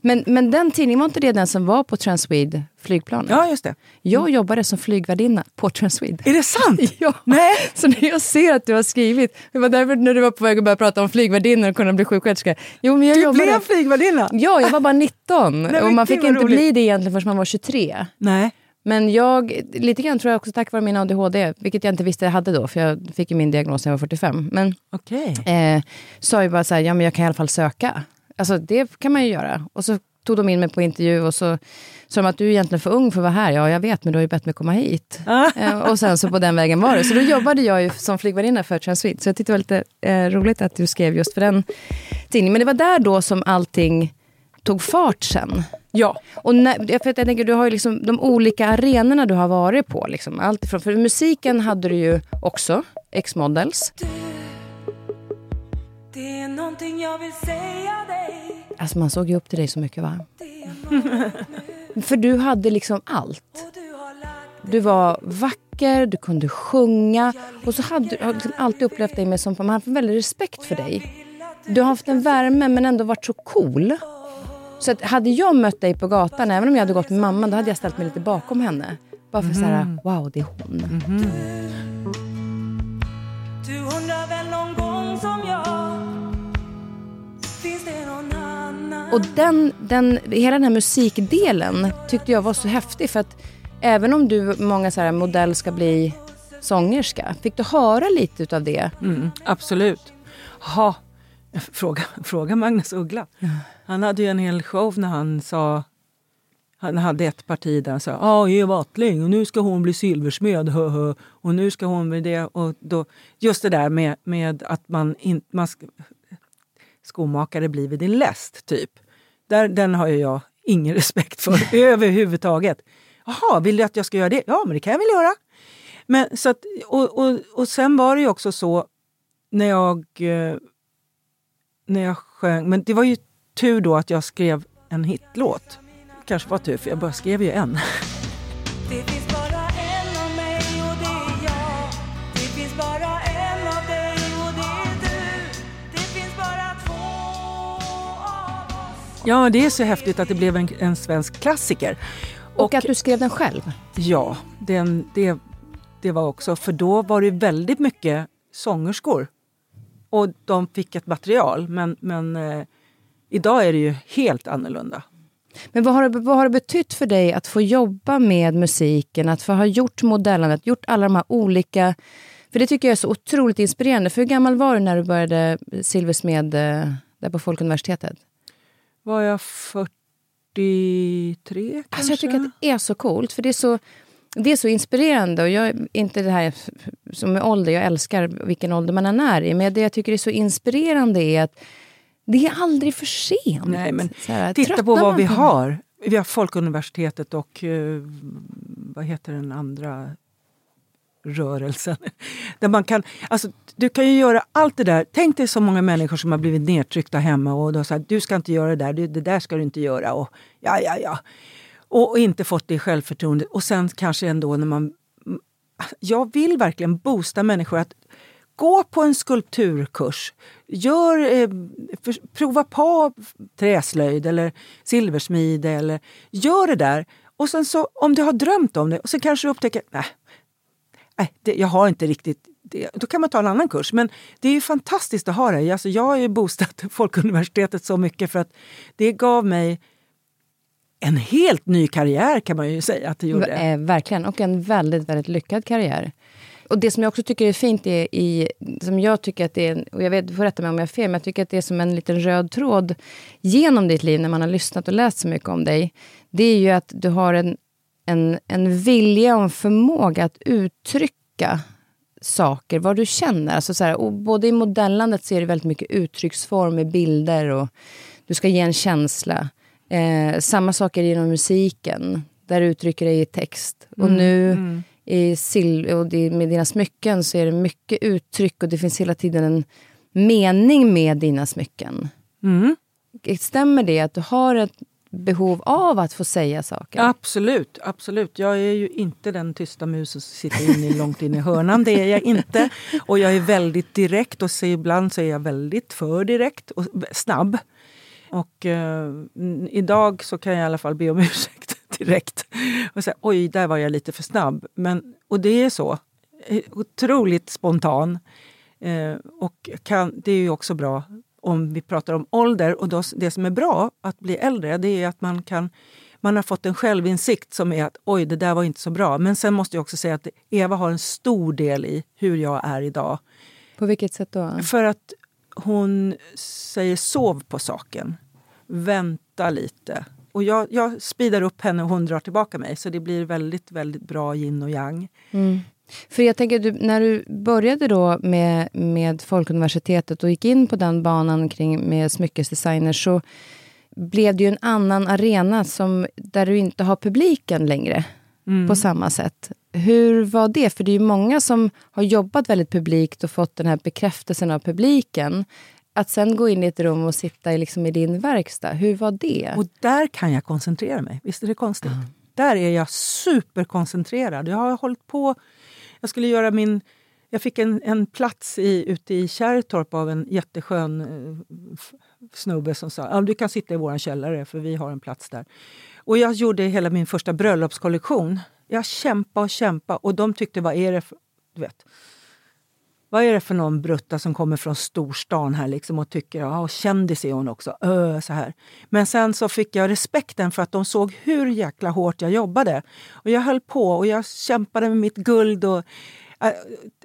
Men, men den tidningen, var inte det den som var på Transwede flygplanet? Ja, just det. Jag jobbade som flygvärdinna på Transwede. Är det sant? Ja. Nej! Så när jag ser att du har skrivit, det var därför när du var på väg att börja prata om flygvärdinnor och kunna bli sjuksköterska. Jo, men jag Du jobbade... blev flygvärdinna? Ja, jag var bara 19 men och man fick inte roligt. bli det egentligen förrän man var 23. Nej. Men jag, lite grann tror jag också tack vare min ADHD, vilket jag inte visste jag hade då, för jag fick ju min diagnos när jag var 45. Men Okej. eh, sa ju bara så här, ja men jag kan i alla fall söka. Alltså det kan man ju göra. Och så tog de in mig på intervju och så sa de att du är egentligen för ung för att vara här. Ja, jag vet, men du har ju bett mig komma hit. Ah. Eh, och sen så på den vägen var det. Så då jobbade jag ju som flygvärdinna för Transwede. Så jag tyckte det var lite eh, roligt att du skrev just för den tidningen. Men det var där då som allting tog fart sen. Ja. Och när, jag, för att jag tänker, du har ju liksom de olika arenorna du har varit på. Liksom. Allt ifrån, för musiken hade du ju också, X-Models. Det är någonting jag vill säga dig Alltså man såg ju upp till dig så mycket va? För du hade liksom allt. du var vacker, du kunde sjunga. Och så hade du liksom alltid upplevt dig med som, man har haft en väldig respekt för dig. Du har haft en värme men ändå varit så cool. Så att hade jag mött dig på gatan, även om jag hade gått med mamma, då hade jag ställt mig lite bakom henne. Bara för så här, wow det är hon. Du undrar väl någon gång som jag Finns det någon annan Och den, den, hela den här musikdelen tyckte jag var så häftig för att även om du, många så här, modell ska bli sångerska, fick du höra lite utav det? Mm, absolut. Ha. Fråga, fråga Magnus Uggla. Han hade ju en hel show när han sa... Han hade ett parti där han sa ja, Eva Attling och nu ska hon bli silversmed. Hö, hö. Och nu ska hon bli det. Och då, just det där med, med att man inte... Man skomakare blir vid din läst, typ. Där, den har ju jag ingen respekt för överhuvudtaget. Jaha, vill du att jag ska göra det? Ja, men det kan jag väl göra. Men, så att, och, och, och sen var det ju också så när jag, eh, när jag sjöng, men det var ju tur då att jag skrev en hitlåt. Kanske var tur, för jag bara skrev ju en. Det finns bara en av mig och det är jag Det finns bara en av dig och det är du Det finns bara två av oss Ja, det är så häftigt att det blev en, en svensk klassiker. Och, att du skrev den själv? Ja, den, det, det var också, för då var det väldigt mycket sångerskor. Och de fick ett material, men, men eh, idag är det ju helt annorlunda. Men vad har, det, vad har det betytt för dig att få jobba med musiken, att få ha gjort modellandet, gjort alla de här olika... För det tycker jag är så otroligt inspirerande. För hur gammal var du när du började silversmed eh, där på Folkuniversitetet? Var jag 43 kanske? Alltså jag tycker att det är så coolt, för det är så, det är så inspirerande. Och jag, inte det här som med ålder, jag älskar vilken ålder man än är i, men det jag tycker är så inspirerande är att det är aldrig för sent. Nej, men här, Titta på vad vi har. Vi har Folkuniversitetet och eh, vad heter den andra rörelsen? Där man kan, alltså, du kan ju göra allt det där. Tänk dig så många människor som har blivit nedtryckta hemma och då sagt du ska inte göra det där, det där ska du inte göra. Och, ja, ja, ja. Och, och inte fått det självförtroendet. Och sen kanske ändå när man... Jag vill verkligen boosta människor att gå på en skulpturkurs. Gör, eh, för, prova på träslöjd eller silversmide. Eller, gör det där. Och sen så, om du har drömt om det, och så kanske du upptäcker nej, nej det, jag har inte riktigt det. Då kan man ta en annan kurs. Men det är ju fantastiskt att ha det. Alltså, jag har ju boostat Folkuniversitetet så mycket för att det gav mig en helt ny karriär kan man ju säga att det gjorde. Eh, verkligen, och en väldigt, väldigt lyckad karriär. Och det som jag också tycker är fint är i, som jag tycker att det är, och jag vet, du får rätta mig om jag har fel, men jag tycker att det är som en liten röd tråd genom ditt liv när man har lyssnat och läst så mycket om dig. Det är ju att du har en, en, en vilja och en förmåga att uttrycka saker, vad du känner. Alltså så här, och både i modellandet så är det väldigt mycket uttrycksform med bilder och du ska ge en känsla. Eh, samma sak är det inom musiken, där du uttrycker dig i text. Och nu i sil- och med dina smycken så är det mycket uttryck och det finns hela tiden en mening med dina smycken. Mm. Stämmer det att du har ett behov av att få säga saker? Absolut, absolut. Jag är ju inte den tysta musen som sitter inne långt in i hörnan. Det är jag inte. Och jag är väldigt direkt och så ibland så är jag väldigt för direkt och snabb. Och eh, idag så kan jag i alla fall be om ursäkt direkt. Och säga oj, där var jag lite för snabb. Men, och det är så. Eh, Otroligt spontan. Eh, och kan, det är ju också bra om vi pratar om ålder. Och då, det som är bra att bli äldre det är att man kan man har fått en självinsikt som är att oj, det där var inte så bra. Men sen måste jag också säga att Eva har en stor del i hur jag är idag. På vilket sätt då? För att hon säger sov på saken. Vänta lite. Och jag, jag speedar upp henne och hon drar tillbaka mig. Så det blir väldigt, väldigt bra yin och yang. För jag tänker, du, när du började då med, med Folkuniversitetet och gick in på den banan kring med smyckesdesigner så blev det ju en annan arena som, där du inte har publiken längre på samma sätt. Hur var det? För det är ju många som har jobbat väldigt publikt och fått den här bekräftelsen av publiken. Att sen gå in i ett rum och sitta i, liksom i din verkstad, hur var det? Och där kan jag koncentrera mig. Visst är det konstigt? Där är jag superkoncentrerad. Jag har hållit på... Jag skulle göra min... Jag fick en, en plats i, ute i Kärrtorp av en jätteskön eh, snubbe som sa du kan sitta i vår källare för vi har en plats där. Och jag gjorde hela min första bröllopskollektion. Jag kämpade och kämpade och de tyckte vad är det för... Du vet, vad är det för någon brutta som kommer från storstan här liksom och tycker ja, och kändis är hon också. Ö, så här. Men sen så fick jag respekten för att de såg hur jäkla hårt jag jobbade. Och jag höll på och jag kämpade med mitt guld och, äh,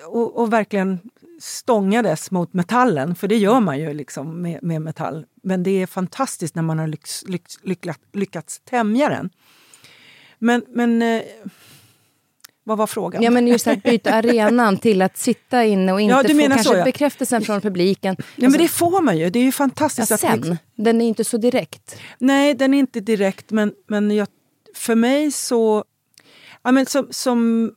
och, och verkligen stångades mot metallen. För det gör man ju liksom med, med metall. Men det är fantastiskt när man har lycks, lycks, lyckats, lyckats tämja den. Men, men eh, vad var frågan? Ja, men just att byta arenan till att sitta inne och inte Ja, få kanske så, ja. bekräftelsen från publiken. Ja, men det får man ju. Det är ju fantastiskt. ja, att sen, den är inte så direkt. Nej, den är inte direkt, men, men jag, för mig så... Ja, men som, som,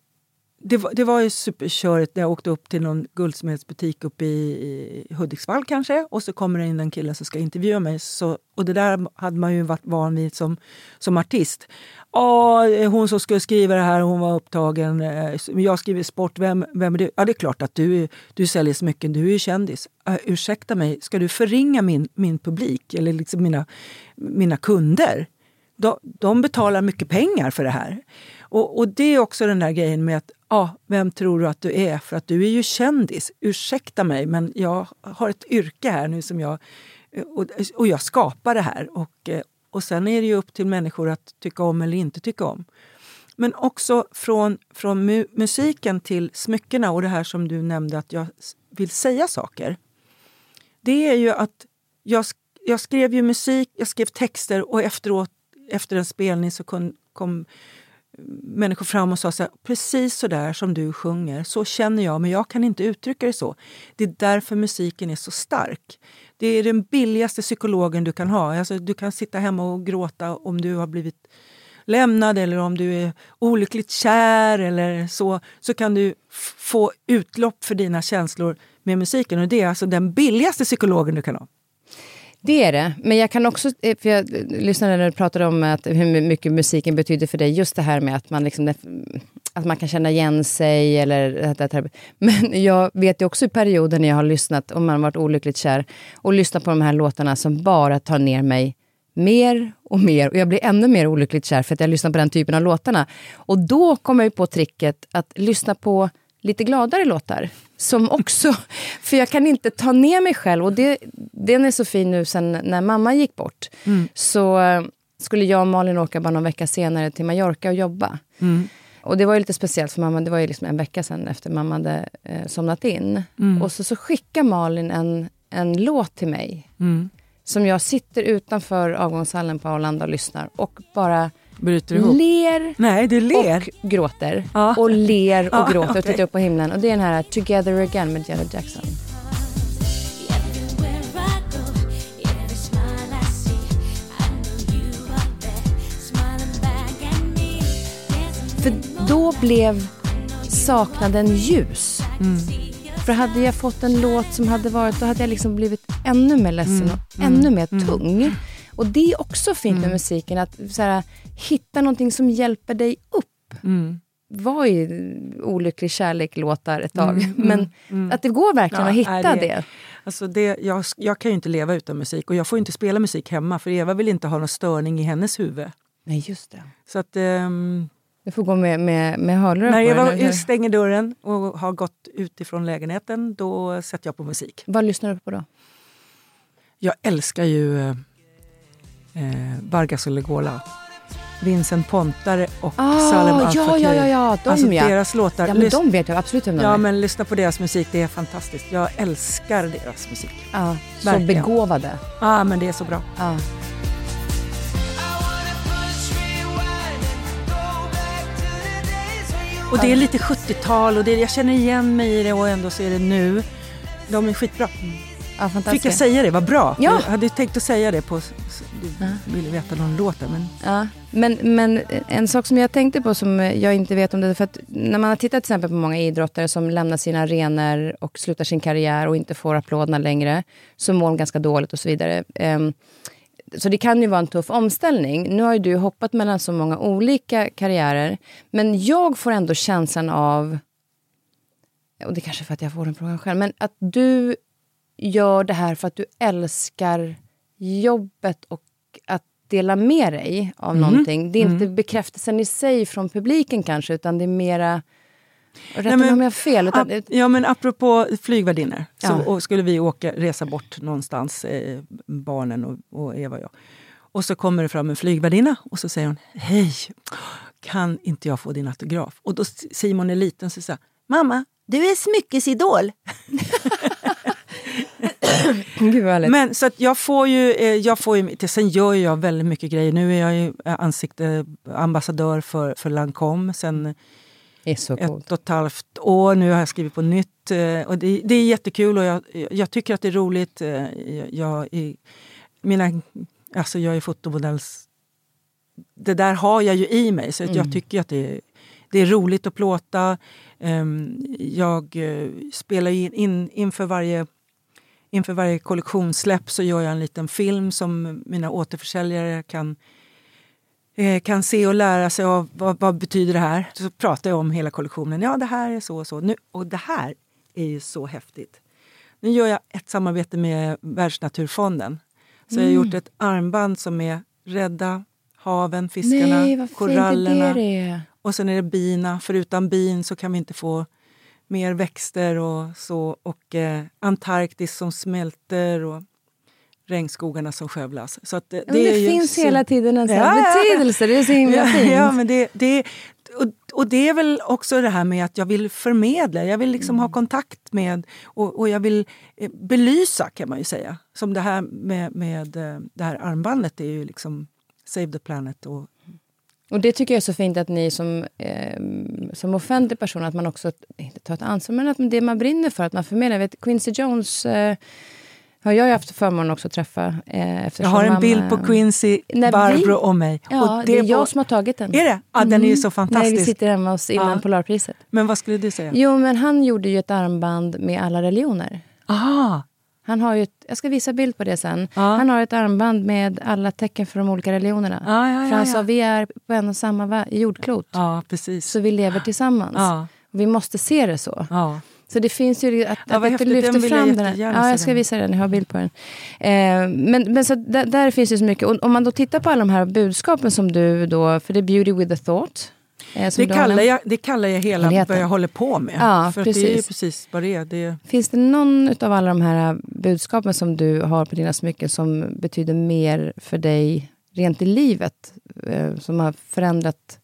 det, var, det var ju superkörigt när jag åkte upp till någon guldsmedsbutik uppe i, i Hudiksvall kanske. Och så kommer det in en kille som ska intervjua mig. Så, och det där hade man ju varit van vid som, som artist. Ja, eh, hon som skulle skriva det här, hon var upptagen. Eh, jag skriver sport, vem, vem är du? Ja, det är klart att du, du säljer smycken, du är ju kändis. Uh, ursäkta mig, ska du förringa min, min publik eller liksom mina, mina kunder? De, de betalar mycket pengar för det här. Och, och det är också den där grejen med att, ja, vem tror du att du är? För att du är ju kändis. Ursäkta mig, men jag har ett yrke här nu som jag... Eh, och, och jag skapar det här. Och, och sen är det ju upp till människor att tycka om eller inte tycka om. Men också från, från mu musiken till smyckena och det här som du nämnde att jag vill säga saker. Det är ju att jag, sk- jag skrev ju musik, jag skrev texter och efteråt, efter en spelning så kom, kom människor fram och sa så här, precis så där som du sjunger, så känner jag men jag kan inte uttrycka det så. Det är därför musiken är så stark. Det är den billigaste psykologen du kan ha. Alltså, du kan sitta hemma och gråta om du har blivit lämnad eller om du är olyckligt kär eller så, så kan du få utlopp för dina känslor med musiken. Och det är alltså den billigaste psykologen du kan ha. Det är det. Men jag kan också, eh, för jag eh, lyssnade när du pratade om att hur mycket musiken betyder för dig. Just det här med att man, liksom, att man kan känna igen sig. Eller, men jag vet ju också i perioder när jag har lyssnat, om man har varit olyckligt kär, och lyssnat på de här låtarna som bara tar ner mig mer och mer. Och jag blir ännu mer olyckligt kär för att jag lyssnar på den typen av låtarna. Och då kommer jag på tricket att lyssna på lite gladare låtar. Som också, för jag kan inte ta ner mig själv. Och det, den är så fin nu sen när mamma gick bort. Så eh, skulle jag och Malin åka bara någon vecka senare till Mallorca och jobba. Och det var ju lite speciellt för mamma, det var ju liksom en vecka sen efter mamma hade eh, somnat in. Och så, så skickar Malin en, en låt till mig. Som jag sitter utanför avgångshallen på Arlanda och lyssnar och bara Bryter ihop. ler Nej, du ler. och gråter. Ja. Och ler och Ja, gråter och okej. tittar upp på himlen. Och det är den här Together Again med Janet Jackson. För då blev saknaden ljus. För hade jag fått en låt som hade varit, då hade jag liksom blivit ännu mer ledsen och ännu mer tung. Och det är också fint med musiken, att så här, hitta någonting som hjälper dig upp. Var i olycklig kärlek-låtar ett tag, men att det går verkligen Ja, att hitta det. det- Alltså det, jag, jag kan ju inte leva utan musik och jag får ju inte spela musik hemma för Eva vill inte ha någon störning i hennes huvud. Nej, just det. Så att ehm, Du får gå med, med, med hörlurar när Eva eller stänger dörren och har gått utifrån lägenheten då sätter jag på musik. Vad lyssnar du på då? Jag älskar ju eh, eh, Vargas och Legola. Vincent Pontare och Ah, Salem Al ja, Fakir. ja, ja, ja, de alltså ja. deras låtar. Ja, men de vet jag absolut vem de ja, är. men lyssna på deras musik, det är fantastiskt. Jag älskar deras musik. Ja, så Verkligen. begåvade. ah, men det är så bra. Ja. Och det är lite 70-tal och det, jag känner igen mig i det och ändå så är det nu. De är skitbra. Ja, fantastiskt. Fick jag säga det? Vad bra! Ja. Jag hade tänkt att säga det på... Du ville veta någon låt men... Ja, men, men en sak som jag tänkte på som jag inte vet om det, för att när man har tittat till exempel på många idrottare som lämnar sina arenor och slutar sin karriär och inte får applåderna längre, så mår de ganska dåligt och så vidare. Ehm, så det kan ju vara en tuff omställning. Nu har ju du hoppat mellan så många olika karriärer, men jag får ändå känslan av, och det är kanske för att jag får den frågan själv, men att du gör det här för att du älskar jobbet och dela med dig av någonting. Det är inte bekräftelsen i sig från publiken kanske, utan det är mera... Rätta mig om jag har fel. Utan, Ap- ja, men apropå flygvärdinnor så Ja. och skulle vi åka, resa bort någonstans, eh, barnen och, och Eva och jag. Och så kommer det fram en flygvärdinna och så säger hon Hej, kan inte jag få din autograf? Och då Simon är liten så säger Mamma, du är smyckesidol. Gud. Men så att jag får ju, eh, jag får ju, sen gör jag väldigt mycket grejer. Nu är jag ju eh, ansikte, ambassadör för, för Lancome sen ett och ett halvt år. Nu har jag skrivit på nytt. eh, Och det, det är jättekul och jag, jag tycker att det är roligt. eh, Jag, jag, är- mina, alltså jag är fotomodells... Det där har jag ju i mig, så att jag tycker att det, är- det är roligt att plåta. Ehm, Jag eh, spelar in, in inför varje Inför varje kollektionssläpp så gör jag en liten film som mina återförsäljare kan eh, kan se och lära sig av vad, vad betyder det här. Så pratar jag om hela kollektionen. Ja, det här är så och så. Nu, och det här är ju så häftigt. Nu gör jag ett samarbete med Världsnaturfonden. Så jag har gjort ett armband som är Rädda haven, fiskarna, Nej, korallerna. det är. Och sen är det bina, för utan bin så kan vi inte få mer växter och så. Och eh, Antarktis som smälter och regnskogarna som skövlas. Så att det, Ja, men det, är ju finns så- hela tiden en sån Ja, betydelse. Det är så himla ja, fint. Ja, men det, det, och, och det är väl också det här med att jag vill förmedla. Jag vill liksom Mm. ha kontakt med och, och jag vill eh, belysa kan man ju säga. Som det här med, med eh, det här armbandet är ju liksom Save the Planet. Och, Och det tycker jag är så fint att ni som, eh, som offentlig person, att man också, inte tar ett ansvar, men att det man brinner för, att man förmedlar. Vet, Quincy Jones eh, har jag ju haft förmånen också att träffa. Eh, jag har en mamma- bild på Quincy, När vi- Barbro och mig. Ja, och det, är på- jag som har tagit den. Är det? Ja, den är ju så När vi fantastisk. sitter hemma hos innan Ja. Polarpriset. Men vad skulle du säga? Jo, men han gjorde ju ett armband med alla religioner. Ah, Han har ju ett, jag ska visa bild på det sen. Ja. Han har ett armband med alla tecken för de olika religionerna. Ja, ja, för han sa, vi är på en och samma jordklot. Så vi lever tillsammans. Vi måste se det så. Ja. Så det finns ju att, Ja, att, att du. Den lyfter jag fram den. här. Ja, jag ska den. visa den. Jag har bild på den. Eh, men men så där finns ju så mycket. Och om man då tittar på alla de här budskapen som du då, för det är Beauty with a thought. Eh, Det, kallar jag, det kallar jag hela Helheten. vad jag håller på med. Ja, För att det är precis. precis vad det är. Det Finns det någon av alla de här budskapen som du har på dina smycken som betyder mer för dig rent i livet? Eh, som har förändrat,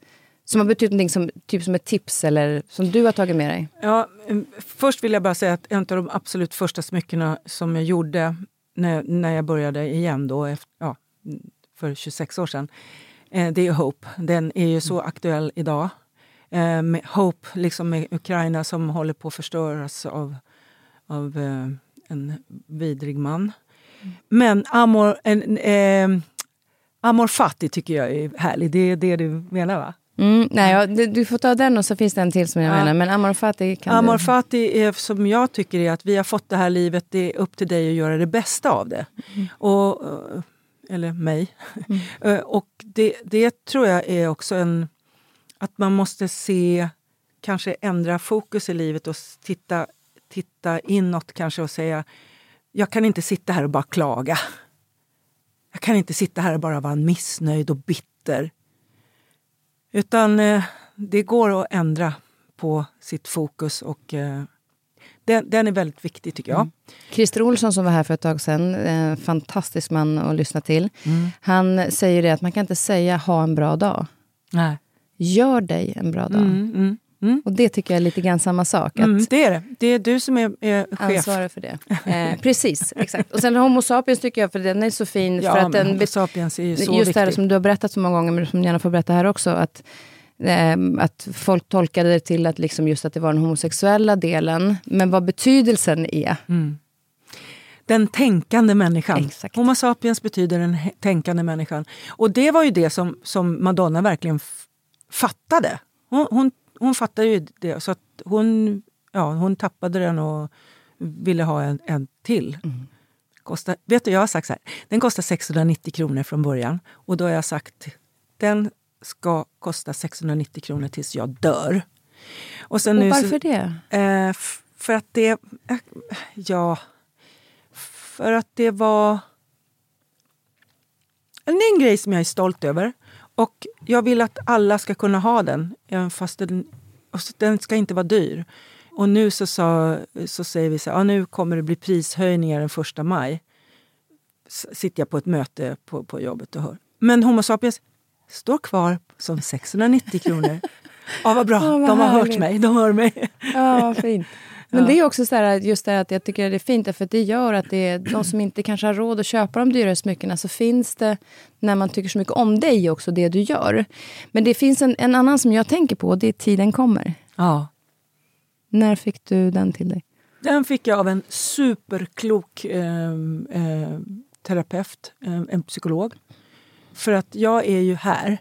som har betytt någonting som, typ som ett tips eller som du har tagit med dig? Ja, em, först vill jag bara säga att en av de absolut första smyckena som jag gjorde när, när jag började igen då, efter, ja, för 26 år sedan, eh, det är Hope. Den är ju så aktuell idag. Eh, med Hope, liksom med Ukraina som håller på att förstöras av, av eh, en vidrig man. Men Amor, en, eh, Amor Fati tycker jag är härlig. Det är det du menar va? Mm, nej, ja, du, du får ta den och så finns det en till som jag Ja. menar. Men Amor Fati kan Amor. Fati är som jag tycker är att vi har fått det här livet, det är upp till dig att göra det bästa av det. Och, eh, eller mig. Eh, och det, det tror jag är också en... Att man måste se, kanske ändra fokus i livet och titta, titta inåt kanske och säga jag kan inte sitta här och bara klaga. Jag kan inte sitta här och bara vara missnöjd och bitter. Utan eh, det går att ändra på sitt fokus och eh, den, den är väldigt viktig tycker jag. Christer Olsson som var här för ett tag sedan, en fantastisk man att lyssna till. Mm. Han säger det att man kan inte säga ha en bra dag. Nej. Gör dig en bra dag. Mm, mm, mm. Och det tycker jag är lite grann samma sak. Mm, det är det. Det är du som är, är chef. ansvara för det. Eh, precis, exakt. Och sen Homo sapiens tycker jag, för den är så fin. Ja, för att den Homo sapiens är ju så just det viktig. här som du har berättat så många gånger, men som du gärna får berätta här också. Att, eh, att folk tolkade det till att, liksom just att det var den homosexuella delen. Men vad betydelsen är. Mm. Den tänkande människan. Exakt. Homo sapiens betyder den tänkande människan. Och det var ju det som, som Madonna verkligen fattade. Hon, hon, hon fattade ju det. Så att hon, ja, hon tappade den och ville ha en, en till. Kostar, vet du, jag har sagt så här, den kostar 690 kronor från början. Och då har jag sagt, den ska kosta 690 kronor tills jag dör. Och, sen Och nu så- varför det? Eh, för att det... eh, Ja. För att det var... Det är en grej som jag är stolt över. Och jag vill att alla ska kunna ha den, fast den, så- den ska inte vara dyr. Och nu så, sa, så säger vi så här, ja, nu kommer det bli prishöjningar den första maj. S- Sitter jag på ett möte på, på jobbet och hör. Men Homo sapiens står kvar som 690 kronor. Ja, vad bra. Åh, vad de har härligt. hört mig. De hör mig. Ja, fint. Men Ja. det är också så här, just det att jag tycker det är fint, för det gör att det är de som inte kanske har råd att köpa de dyrare smyckena, så finns det, när man tycker så mycket om dig också, det du gör. Men det finns en, en annan som jag tänker på, och det är Tiden kommer. Ja. När fick du den till dig? Den fick jag av en superklok eh, eh, terapeut, eh, en psykolog. För att jag är ju här.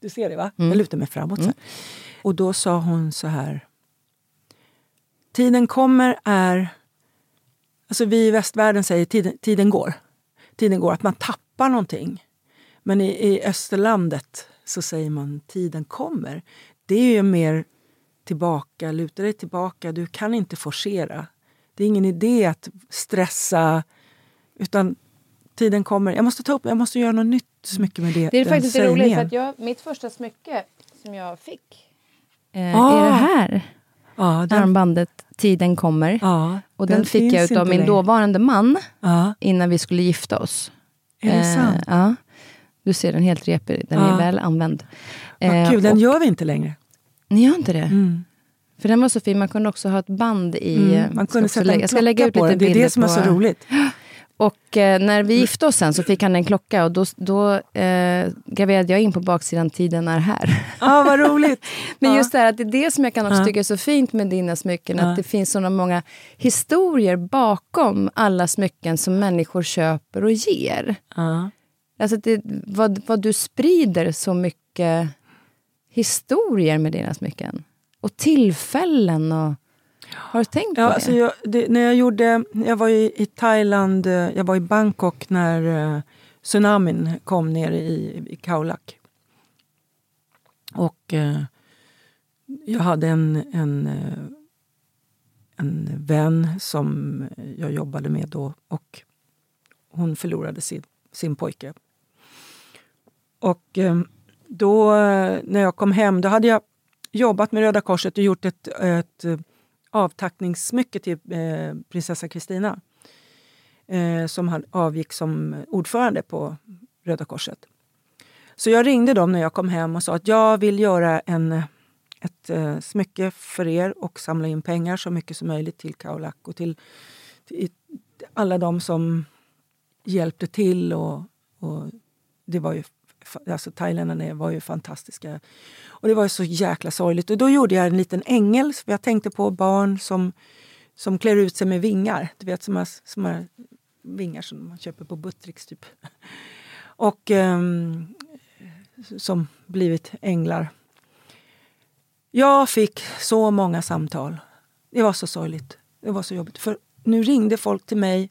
Du ser det va? Jag lutar mig framåt. Här. Och då sa hon så här. Tiden kommer är... Alltså vi i västvärlden säger tiden, tiden går. Tiden går, att man tappar någonting. Men i, i Österlandet så säger man tiden kommer. Det är ju mer tillbaka, luta dig tillbaka. Du kan inte forcera. Det är ingen idé att stressa. Utan tiden kommer. Jag måste ta upp, jag måste göra något nytt smycke med det. Det är den faktiskt roligt, för sägningen. att jag, mitt första smycke som jag fick eh, Ah. är det här ja, den, armbandet Tiden kommer. Ja, och den, fick jag inte min längre. dåvarande man innan vi skulle gifta oss. är det Eh, sant? Ja. Du ser, den helt repig. Den är väl använd. Vad Eh, kul, den och- gör vi inte längre. Ni gör inte det? Mm. För den var så fin. Man kunde också ha ett band i... Mm. eh, Man ska kunde sätta lägga- en Jag ska lägga klocka ut på lite den. Det är det som är på- så roligt. Och eh, när vi gifte oss sen så fick han en klocka och då, då eh, graverade jag in på baksidan Tiden är här. Ja, vad roligt. Men Ja. just det här att det är det som jag kan också Ja. tycka är så fint med dina smycken. Ja. Att det finns såna många historier bakom alla smycken som människor köper och ger. Ja. Alltså det, vad, vad du sprider så mycket historier med dina smycken. Och tillfällen. Och, har du tänkt på Ja, det? alltså jag, det, när jag gjorde, jag var i, Thailand, eh, jag var i Bangkok när eh, tsunamin kom ner i, i Khao-Lak. Och eh, jag hade en, en, en vän som jag jobbade med då och hon förlorade sin, sin pojke. Och eh, då när jag kom hem, då hade jag jobbat med Röda Korset och gjort ett, ett avtackningssmycke till eh, prinsessa Kristina. Eh, som han avgick som ordförande på Röda Korset. Så jag ringde dem när jag kom hem och sa att jag vill göra en, ett eh, smycke för er och samla in pengar så mycket som möjligt till Kaolak och till, till alla de som hjälpte till. Och, och det var ju, alltså thailändarna var ju fantastiska. Och det var ju så jäkla sorgligt. Och då gjorde jag en liten ängel. För jag tänkte på barn som, som klär ut sig med vingar. Du vet, som har, som har vingar som man köper på Buttricks typ. Och um, som blivit änglar. Jag fick så många samtal. Det var så sorgligt. Det var så jobbigt. För nu ringde folk till mig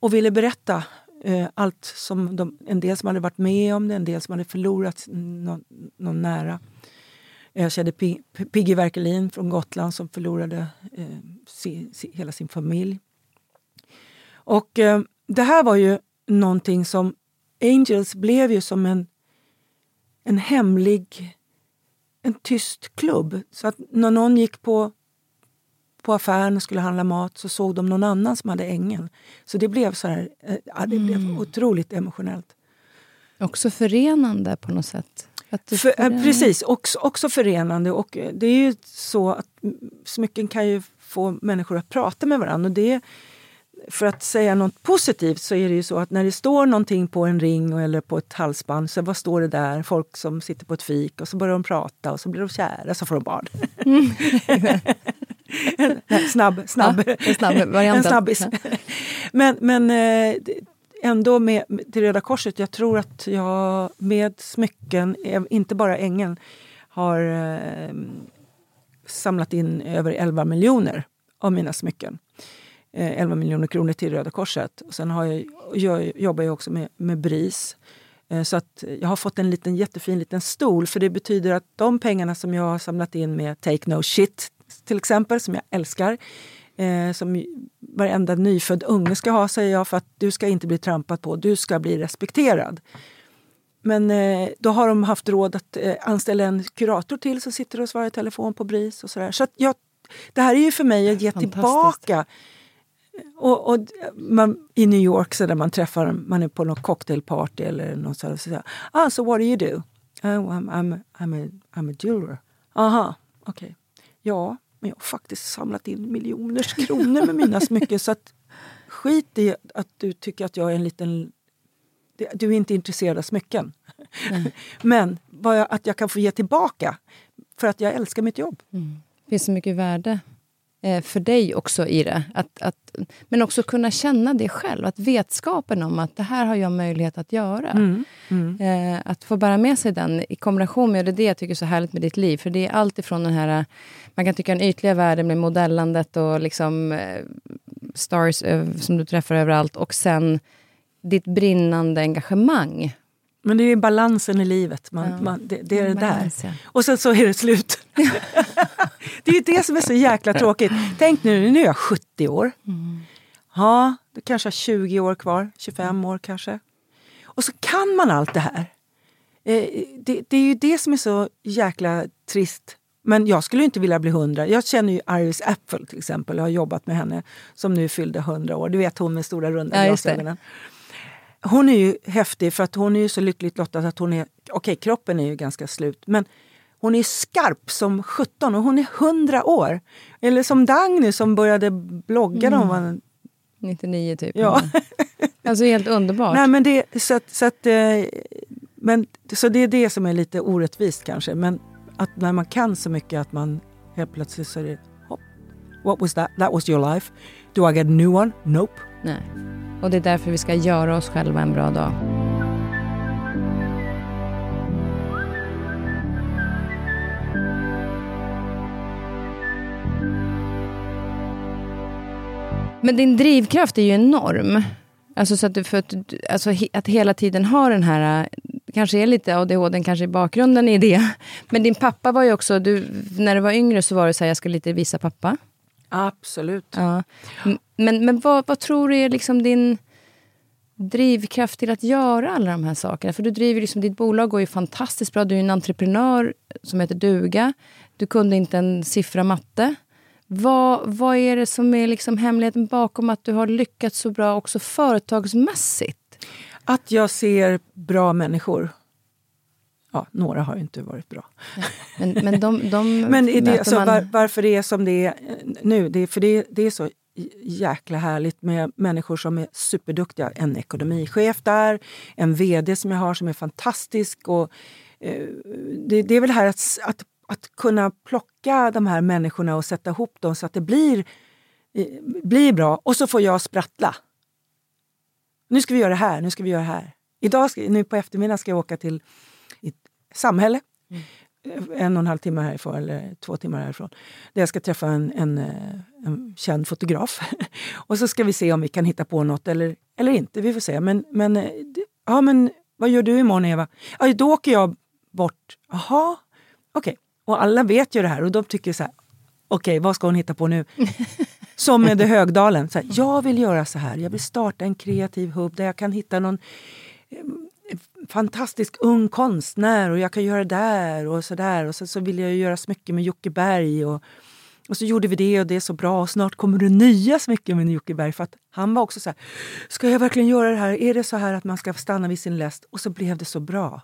och ville berätta Eh, allt som de, en del som hade varit med om det, en del som hade förlorat någon, någon nära. Eh, jag kände Piggy Werkelin från Gotland som förlorade eh, si, si, hela sin familj. Och eh, det här var ju någonting som Angels blev ju som en, en hemlig, en tyst klubb. Så att när någon gick på, på affären och skulle handla mat så såg de någon annan som hade ängeln. Så det blev så här, eh, ja, det blev otroligt emotionellt. Också förenande på något sätt. För, får eh, precis, också, också förenande. Och eh, det är ju så att mm, smycken kan ju få människor att prata med varandra. Och det, för att säga något positivt så är det ju så att när det står någonting på en ring eller på ett halsband, så vad står det där? Folk som sitter på ett fik och så börjar de prata och så blir de kära så får de barn. Nej, snabb, snabb, Ja, en snabb variant. en snabbis. Men, men eh, ändå med, till Röda Korset, jag tror att jag med smycken, eh, inte bara ängeln, har eh, samlat in över 11 miljoner av mina smycken. Eh, 11 miljoner kronor till Röda Korset. Och sen har jag, jag jobbar jag också med, med BRIS. Så att jag har fått en liten jättefin liten stol för det betyder att de pengarna som jag har samlat in med Take No Shit till exempel, som jag älskar, eh, som varenda nyfödd unge ska ha, säger jag, för att du ska inte bli trampad på, du ska bli respekterad. Men eh, då har de haft råd att eh, anställa en kurator till som sitter och svarar i telefon på BRIS och sådär. Så jag, det här är ju för mig att ge tillbaka. Och, och man, I New York så där man träffar, man är på något cocktailparty eller något sådär. Så säger ah, so what do you do? Oh, I'm, I'm, I'm, a, I'm a jeweler. Aha, okej. Ja, men jag har faktiskt samlat in miljoners kronor med mina smycken. Så att, skit i att du tycker att jag är en liten... Du är inte intresserad av smycken. Men vad jag, att jag kan få ge tillbaka för att jag älskar mitt jobb. Det finns så mycket värde för dig också i det. Att, att, men också kunna känna det själv. Att vetskapen om att det här har jag möjlighet att göra. Mm. Eh, att få bära med sig den i kombination med, det är det jag tycker är så härligt med ditt liv. För det är allt ifrån den här, man kan tycka den ytliga världen med modellandet och liksom eh, stars över- som du träffar överallt. Och sen ditt brinnande engagemang. Men det är balansen i livet. Man, Ja. man, det, det är det där. Balans, ja. Och sen så är det slut. det är ju det som är så jäkla tråkigt. Tänk nu, nu är jag 70 år. Ja, det kanske har 20 år kvar, 25 år kanske. Och så kan man allt det här. Eh, det, det är ju det som är så jäkla trist Men jag skulle inte vilja bli hundra. Jag känner ju Iris Apfel till exempel. Jag har jobbat med henne som nu fyllde hundra år. Du vet hon med stora runda Ja, glasögonen. Hon är ju häftig för att hon är ju så lyckligt lottad att hon är... Okej, kroppen är ju ganska slut. Men hon är skarp som 17 och hon är 100 år. Eller som Dagny som började blogga när hon var 99 typ. Ja. Alltså helt underbart. Nej, men det, så att, så, att, eh, men, så det är det som är lite orättvist kanske. Men att när man kan så mycket att man helt plötsligt så är det hopp. What was that? That was your life. Do I get a new one? Nope. Nej. Och det är därför vi ska göra oss själva en bra dag. Men din drivkraft är ju enorm. Alltså, så att, du, för att, alltså, he- att hela tiden ha den här, kanske är lite ADHD kanske i bakgrunden i det. Men din pappa var ju också, du, när du var yngre så var det så här, jag ska lite visa pappa. Absolut. Ja. Men, men vad, vad tror du är liksom din drivkraft till att göra alla de här sakerna? För du driver liksom, ditt bolag går ju fantastiskt bra. Du är en entreprenör som heter duga. Du kunde inte en siffra matte. Vad, vad är det som är liksom hemligheten bakom att du har lyckats så bra också företagsmässigt? Att jag ser bra människor. Ja, några har ju inte varit bra. Men, men de, de Men det, alltså, man- var, varför det är som det är eh, nu, det är, för det, det är så jäkla härligt med människor som är superduktiga. En ekonomichef där, en vd som jag har som är fantastisk. Och, eh, det, det är väl här att, att, att kunna plocka de här människorna och sätta ihop dem så att det blir, eh, blir bra. Och så får jag sprattla. Nu ska vi göra det här, nu ska vi göra det här. Idag, ska, nu på eftermiddagen ska jag åka till ett samhälle eh, en och en halv timme härifrån, eller två timmar härifrån. Där jag ska träffa en, en, eh, en känd fotograf. och så ska vi se om vi kan hitta på något eller, eller inte. Vi får se. Men, men, ja, men vad gör du imorgon Eva? Ja, då åker jag bort. Jaha, okej. Och alla vet ju det här och de tycker så här, okej vad ska hon hitta på nu? Som med det Högdalen. Så här, jag vill göra så här, jag vill starta en kreativ hubb där jag kan hitta någon fantastisk ung konstnär och jag kan göra där och så där. Och så, så vill jag göra smycken med Jocke Berg. Och, och så gjorde vi det och det är så bra och snart kommer det nya smycken med Jocke Berg. För att han var också så här, ska jag verkligen göra det här? Är det så här att man ska stanna vid sin läst? Och så blev det så bra.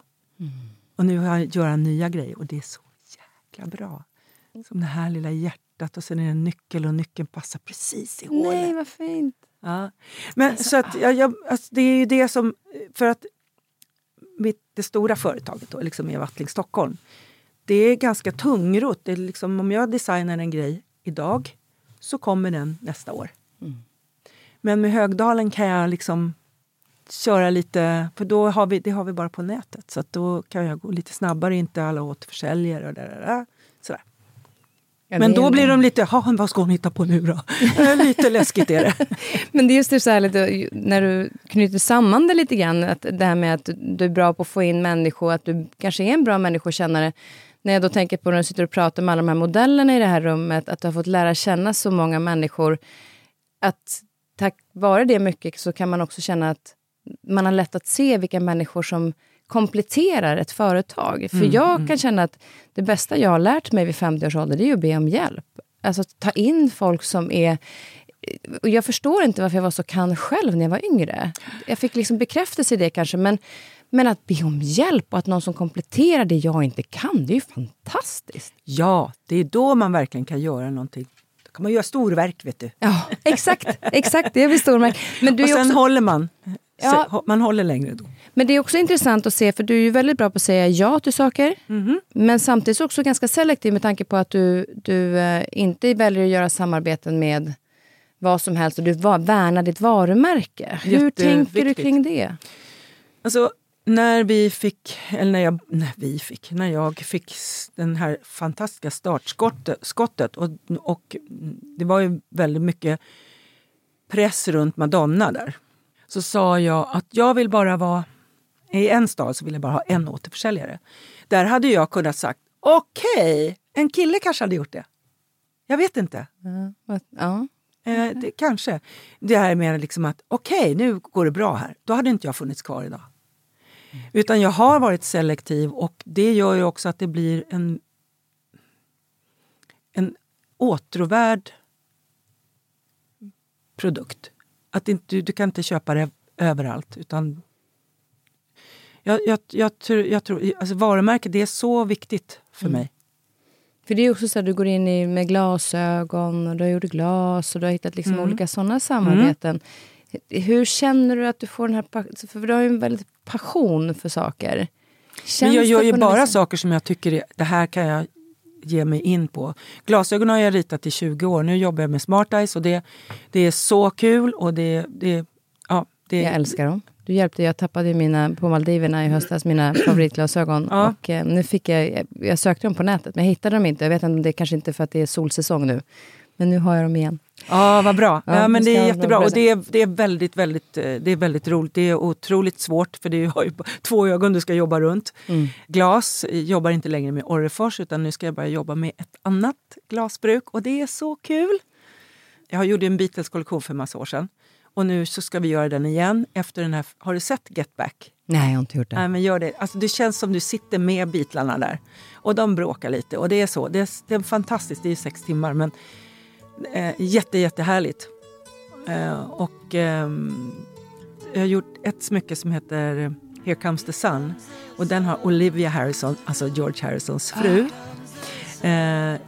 Och nu har jag gör han nya grejer och det är så jäkla bra. Som det här lilla hjärtat och sen är det en nyckel och nyckeln passar precis i hålet. Nej, vad fint. Ja. Men så att jag, jag, alltså det är ju det som... För att mitt, det stora företaget, då, liksom Eva Attling Stockholm, det är ganska tungrot. Det är liksom, om jag designar en grej idag så kommer den nästa år. Men med Högdalen kan jag liksom köra lite, för då har vi, det har vi bara på nätet. Så då kan jag gå lite snabbare, inte alla återförsäljare och där, där, där. Sådär. Ja, Men då en- blir de lite, "Ha, vad ska hon hitta på nu då? Eh, lite läskigt är det. Men det är just det så här lite, när du knyter samman det lite grann, att det här med att du är bra på att få in människor, att du kanske är en bra människokännare. När jag då tänker på när du sitter och pratar med alla de här modellerna i det här rummet, att du har fått lära känna så många människor, att tack vare det mycket så kan man också känna att man har lätt att se vilka människor som kompletterar ett företag. För jag kan känna att det bästa jag har lärt mig vid 50 års ålder, det är att be om hjälp. Alltså att ta in folk som är och jag förstår inte varför jag var så kan själv när jag var yngre. Jag fick liksom bekräftelse i det kanske, men, men att be om hjälp och att någon som kompletterar det jag inte kan, det är ju fantastiskt. Ja, det är då man verkligen kan göra någonting. Kan man göra storverk, vet du. Ja, exakt. exakt det är vi stor märk. Men, du och sen också, håller man. Ja. Så, man håller längre då. men det är också intressant att se, för du är ju väldigt bra på att säga ja till saker. Mhm. Men samtidigt så också ganska selektiv med tanke på att du, du eh, inte väljer att göra samarbeten med vad som helst och du va- värnar ditt varumärke. Hur tänker du kring det? Alltså, när vi fick, eller när jag, när vi fick, när jag fick den här fantastiska startskottet skottet, och, och det var ju väldigt mycket press runt Madonna där. Så sa jag att jag vill bara vara, i en stad så vill jag bara ha en återförsäljare. Där hade jag kunnat sagt, okej, en kille kanske hade gjort det. Jag vet inte. Ja, Ja. Eh, det, kanske. Det här med liksom att okej, nu går det bra här. Då hade inte jag funnits kvar idag. Utan jag har varit selektiv och det gör ju också att det blir en... en åtråvärd produkt. Att inte, du, kan inte köpa det överallt. Utan jag, jag, jag, tror, jag tror, alltså varumärket det är så viktigt för mig. För det är också så att du går in i, med glasögon och du har gjort glas och du har hittat liksom Mm. olika sådana samarbeten. Hur känner du att du får den här... pa- För du har ju en väldigt passion för saker. Men jag gör ju bara vis- saker som jag tycker är, det här kan jag ge mig in på. Glasögon har jag ritat i 20 år. Nu jobbar jag med Smart Eyes och det, det är så kul. och det, det, ja, det, Jag älskar dem. Du hjälpte, jag tappade mina, på Maldiverna i höstas mina favoritglasögon. Ja. Och eh, nu fick jag, jag, sökte dem på nätet men jag hittade dem inte. Jag vet inte om det kanske inte för att det är solsäsong nu. Men nu har jag dem igen. Ja, vad bra. Ja, Ja, men det är jättebra. Och det är, det, är väldigt, väldigt, eh, det är väldigt roligt. Det är otroligt svårt för du har ju två ögon du ska jobba runt. Glas eh, jobbar inte längre med Orrefors utan nu ska jag börja jobba med ett annat glasbruk och det är så kul. Jag gjorde en Beatles-kollektion för en massa år sedan och nu så ska vi göra den igen efter den här. Har du sett Get Back? Nej, jag har inte gjort det. Nej, men gör det. Alltså, det känns som du sitter med Beatlarna där. Och de bråkar lite. Och det är så. Det är, det är fantastiskt. Det är sex timmar. Men eh, jätte, jättehärligt. Eh, och eh, jag har gjort ett smycke som heter Here comes the sun. Och den har Olivia Harrison, alltså George Harrisons fru. Eh,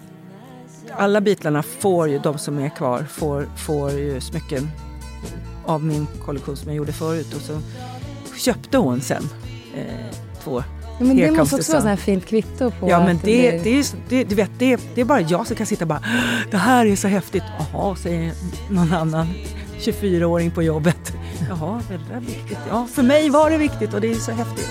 alla Beatlarna får ju, de som är kvar, får, får ju smycken av min kollektion som jag gjorde förut. Och så köpte hon sen eh, två. Ja, men det måste också vara här fint kvitto på Ja men att det, blir- det, är, det, du vet, det, det är bara jag som kan sitta och bara Det här är så häftigt. Jaha, säger någon annan 24-åring på jobbet. Jaha, är det där viktigt? Ja, för mig var det viktigt och det är så häftigt.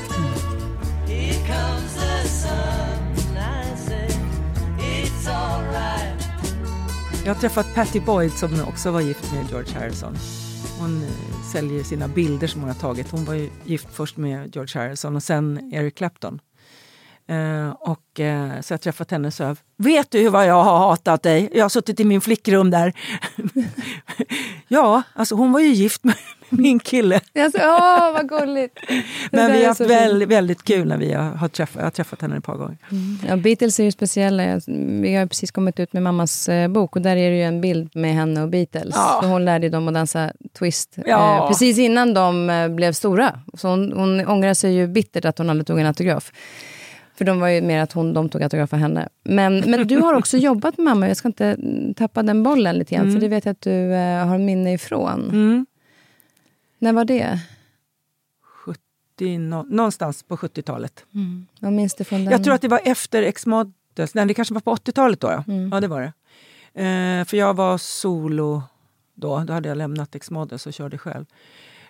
Jag har träffat Patty Boyd som också var gift med George Harrison. Hon eh, säljer sina bilder som hon har tagit. Hon var ju gift först med George Harrison och sen Eric Clapton. Eh, och, eh, så jag träffat henne och sa, vet du vad jag har hatat dig? Jag har suttit i min flickrum där. ja, alltså hon var ju gift med min kille. Alltså, åh, vad gulligt! Men vi har haft väldigt, väldigt kul när vi har, har träffat, jag har träffat henne ett par gånger. Ja, Beatles är ju speciella. Vi har precis kommit ut med mammas eh, bok och där är det ju en bild med henne och Beatles. Ja. Hon lärde ju dem att dansa twist Ja. eh, precis innan de eh, blev stora. Så hon, hon ångrar sig ju bittert att hon aldrig tog en autograf. För de var ju mer att hon, de tog autograf av henne. Men, men du har också jobbat med mamma. Jag ska inte mm, tappa den bollen lite grann. För det vet jag att du eh, har minne ifrån. Mm. När var det? 70, nå- någonstans på 70-talet. Vad minns du från den? Jag tror att det var efter X-Models. Nej, det kanske var på 80-talet då. Ja, Mm. ja det var det. Eh, för jag var solo då. Då hade jag lämnat X-Models och körde själv.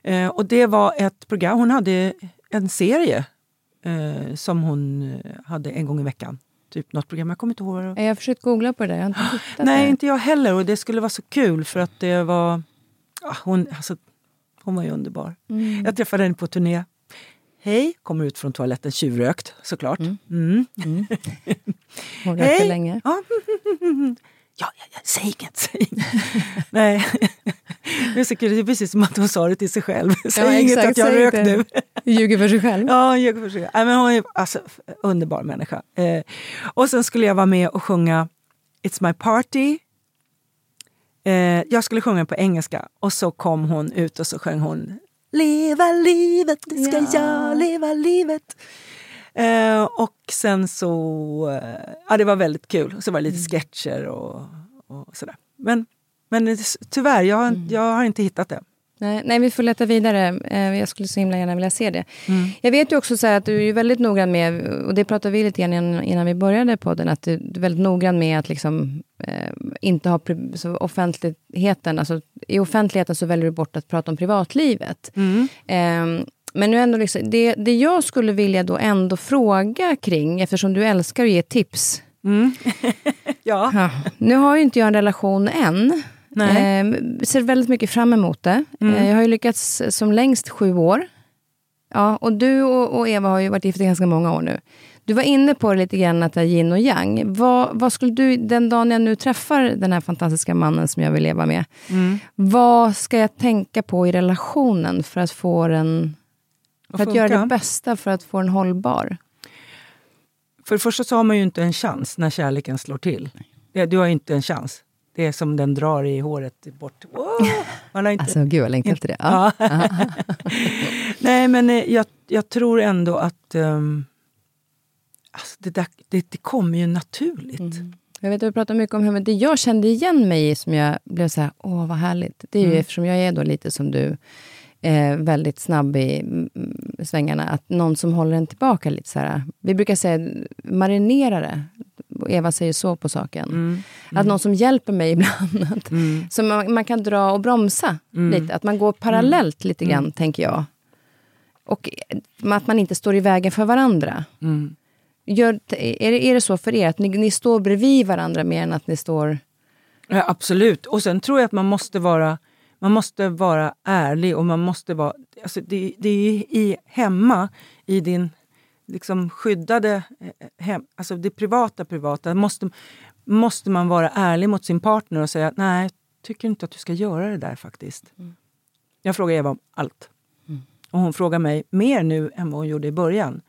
Eh, och det var ett program. Hon hade en serie eh, som hon eh, hade en gång i veckan. Typ något program. Jag kommer inte ihåg. Jag har försökt googla på det där. Jag har inte hittat Nej, det. inte jag heller. Och det skulle vara så kul för att det var... Ja, hon, alltså, hon var ju underbar. Mm. Jag träffade henne på turné. Hej, kommer ut från toaletten tjuvrökt såklart. Mm. Hon rökte länge. Ja, ja, ja, ja, säg inget, säg inget. Nej, det är, det precis som att hon sa det till sig själv. Säg inget exakt, att jag säg rök inte. nu. Ljuger för sig själv. Ja, jag får försöka. Nej, men hon är alltså, underbar människa. Eh, och sen skulle jag vara med och sjunga It's my party. Eh, jag skulle sjunga på engelska och så kom hon ut och så sjöng hon Leva livet, det ska Ja. jag leva livet. Eh, och sen så, eh, ja det var väldigt kul. Och så var det lite sketcher och, och sådär. Men, men tyvärr, jag, har- jag har inte hittat det. Nej, nej, vi får leta vidare. Eh, Jag skulle så himla gärna vilja se det. Jag vet ju också så här att du är väldigt noggrann med, och det pratade vi lite grann innan, vi började podden, att du är väldigt noggrann med att liksom, eh, inte ha så offentligheten, alltså i offentligheten så väljer du bort att prata om privatlivet. Eh, men nu ändå liksom, det, det jag skulle vilja då ändå fråga kring, eftersom du älskar att ge tips, Ja. Ja, nu har ju inte jag en relation än. Nej. Eh, ser väldigt mycket fram emot det. Eh, jag har ju lyckats som längst sju år. Ja, och du och, och Eva har ju varit gifta ganska många år nu. Du var inne på det lite grann att det är yin och yang. Vad, vad skulle du, den dagen jag nu träffar den här fantastiska mannen som jag vill leva med. Vad ska jag tänka på i relationen för att få den... För att göra det bästa för att få den hållbar? För det första så har man ju inte en chans när kärleken slår till. Du har inte en chans. Det är som den drar i håret bort. Wow! Man har inte... Alltså gud, jag längtar efter det. Ja. Nej, men eh, jag, jag tror ändå att um, alltså det, där, det, det kommer ju naturligt. Mm. Jag vet att vi pratar mycket om hur, det jag kände igen mig i som jag blev så här, åh vad härligt. Det är ju Mm. eftersom jag är då lite som du, eh, väldigt snabb i mm, svängarna, att någon som håller en tillbaka lite så här. Vi brukar säga marinera det. Eva säger så på saken. Mm. Att någon som hjälper mig ibland. Att, Mm. Så man, man kan dra och bromsa Mm. lite. Att man går parallellt lite grann, tänker jag. Och eh, att man inte står i vägen för varandra. Mm. Gör, är, det, är det så för er att ni, ni står bredvid varandra mer än att ni står... Ja, absolut. Och sen tror jag att man måste vara, man måste vara ärlig och man måste vara... Alltså det, det är i, hemma, i din liksom skyddade eh, hem, alltså det privata privata, måste, måste man vara ärlig mot sin partner och säga nej, jag tycker inte att du ska göra det där faktiskt. Jag frågar Eva om allt. Och hon frågar mig mer nu än vad hon gjorde i början.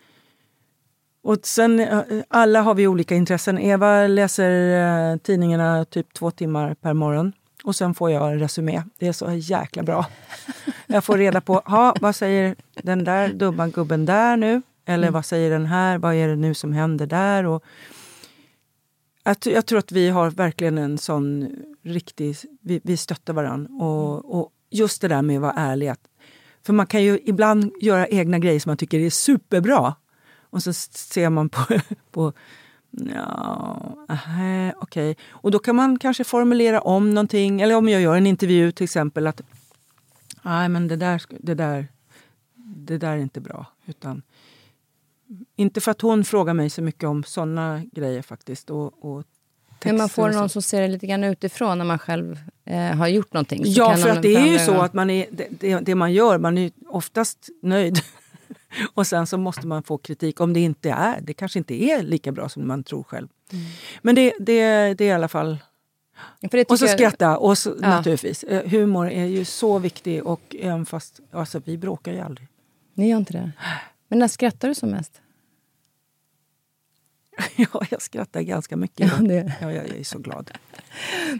Och sen, eh, alla har vi olika intressen. Eva läser eh, tidningarna typ två timmar per morgon. Och sen får jag en resumé. Det är så jäkla bra. Jag får reda på, ha, vad säger den där dumma gubben där nu? Eller vad säger den här? Vad är det nu som händer där? Och jag, t- jag tror att vi har verkligen en sån riktig... Vi, vi stöttar varandra. Och, och just det där med att vara ärlig. Att, för man kan ju ibland göra egna grejer som man tycker är superbra. Och så ser man på... på Ja, okej. Och då kan man kanske formulera om någonting. Eller om jag gör en intervju till exempel. att Nej, men det där, det där, det där är inte bra. Utan, inte för att hon frågar mig så mycket om såna grejer faktiskt. Och, och Men man får någon som ser det lite grann utifrån när man själv eh, har gjort någonting. Ja, för att det är ju så att man är, det, det, man gör, man är oftast nöjd. Och sen så måste man få kritik om det inte är. Det kanske inte är lika bra som man tror själv. Men det, det, det är i alla fall... Och så jag- skratta, och så, Ja. naturligtvis. Eh, Humor är ju så viktig och även fast... Alltså, vi bråkar ju aldrig. Ni gör inte det? Men när skrattar du som mest? ja, jag skrattar ganska mycket. Ja, det- ja, jag är så glad.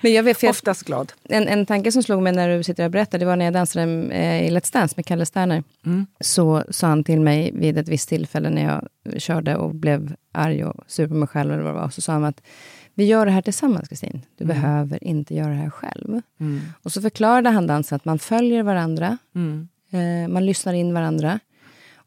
Men jag vet, jag, Oftast glad. en, en tanke som slog mig när du sitter och berättar, det var när jag dansade eh, i Let's Dance med Kalle Sterner. Mm. Så sa han till mig vid ett visst tillfälle när jag körde och blev arg och sur på mig själv, eller vad det var, så sa han att vi gör det här tillsammans, Kristin. Du behöver inte göra det här själv. Mm. Och så förklarade han dansen att man följer varandra, Mm. eh, man lyssnar in varandra.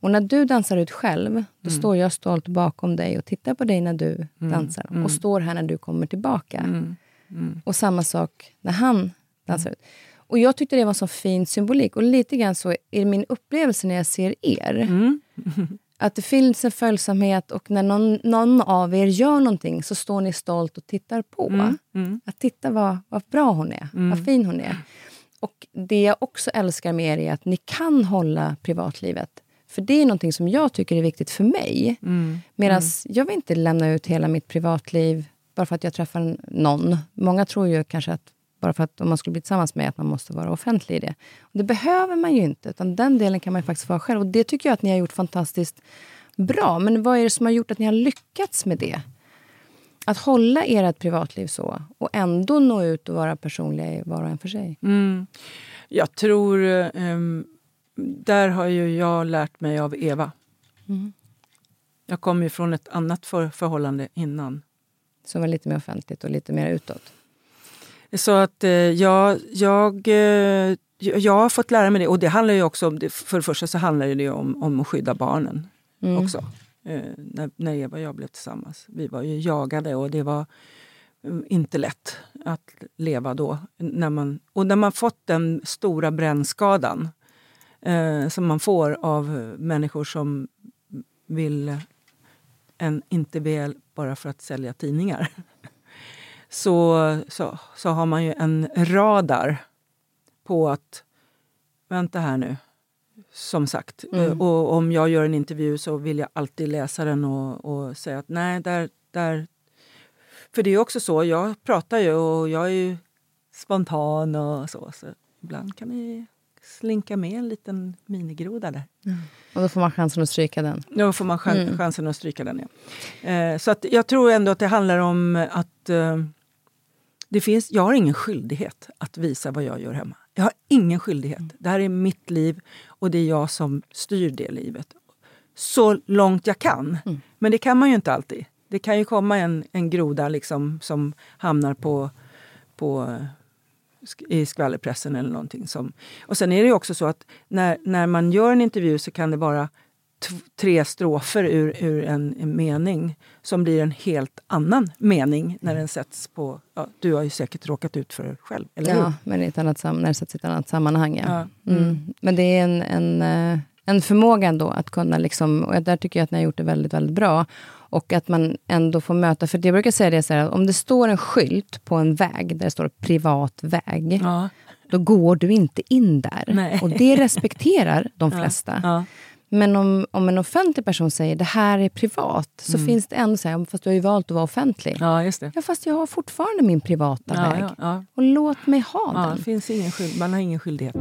Och när du dansar ut själv, då står jag stolt bakom dig och tittar på dig när du dansar. Och står här när du kommer tillbaka. Mm. Och samma sak när han dansar ut. Och jag tyckte det var så fin symbolik. Och lite grann så är min upplevelse när jag ser er. Mm. Att det finns en följsamhet och när någon, någon av er gör någonting så står ni stolt och tittar på. Mm. Att titta vad, vad bra hon är, vad fin hon är. Och det jag också älskar med er är att ni kan hålla privatlivet. För det är någonting som jag tycker är viktigt för mig. Mm. Medan jag vill inte lämna ut hela mitt privatliv bara för att jag träffar någon. Många tror ju kanske att bara för att om man skulle bli tillsammans med att man måste vara offentlig i det. Och det behöver man ju inte, utan den delen kan man faktiskt vara själv. Och det tycker jag att ni har gjort fantastiskt bra. Men vad är det som har gjort att ni har lyckats med det? Att hålla ert privatliv så och ändå nå ut och vara personliga i var och en för sig. Mm. Jag tror... ehm, där har ju jag lärt mig av Eva. Mm. Jag kom ju från ett annat för, förhållande innan. Som var lite mer offentligt och lite mer utåt. Så att eh, jag, jag, eh, jag har fått lära mig det. Och det handlar ju också om, för det första så handlar det om, om att skydda barnen Mm. också. Eh, när, när Eva och jag blev tillsammans. Vi var ju jagade och det var eh, inte lätt att leva då. När man, och när man fått den stora brännskadan eh, som man får av människor som vill en inte väl bara för att sälja tidningar. Så, så, så har man ju en radar på att vänta här nu. Som sagt, Mm. Eh, och om jag gör en intervju så vill jag alltid läsa den och, och säga att nej, där, där... För det är också så, jag pratar ju och jag är ju spontan och så. så ibland kan det slinka med en liten minigroda där. Och då får man chansen att stryka den. Då får man chan- Mm. chansen att stryka den. Ja. Eh, så att jag tror ändå att det handlar om att... Eh, det finns, jag har ingen skyldighet att visa vad jag gör hemma. Jag har ingen skyldighet. Det här är mitt liv och det är jag som styr det livet. Så långt jag kan. Men det kan man ju inte alltid. Det kan ju komma en, en groda liksom som hamnar på, på i skvallerpressen eller någonting. Som, och sen är det ju också så att när, när man gör en intervju så kan det vara tre strofer ur, ur en, en mening som blir en helt annan mening när den sätts på... Ja, du har ju säkert råkat ut för det själv, eller hur? Ja, men i ett annat, när det sätts i ett annat sammanhang. Ja. Ja. Mm. Men det är en, en, eh, en förmåga ändå att kunna, liksom, och där tycker jag att ni har gjort det väldigt, väldigt bra. Och att man ändå får möta, för jag brukar säga det så här, om det står en skylt på en väg där det står privat väg, Ja. då går du inte in där. Nej. Och det respekterar de flesta. Ja. Men om, om en offentlig person säger det här är privat, så finns det ändå så här, fast du har ju valt att vara offentlig. Ja. ja, just det. fast jag har fortfarande min privata Ja, väg. ja, ja. Och låt mig ha Ja, den. det finns ingen skyld, man har ingen skyldighet.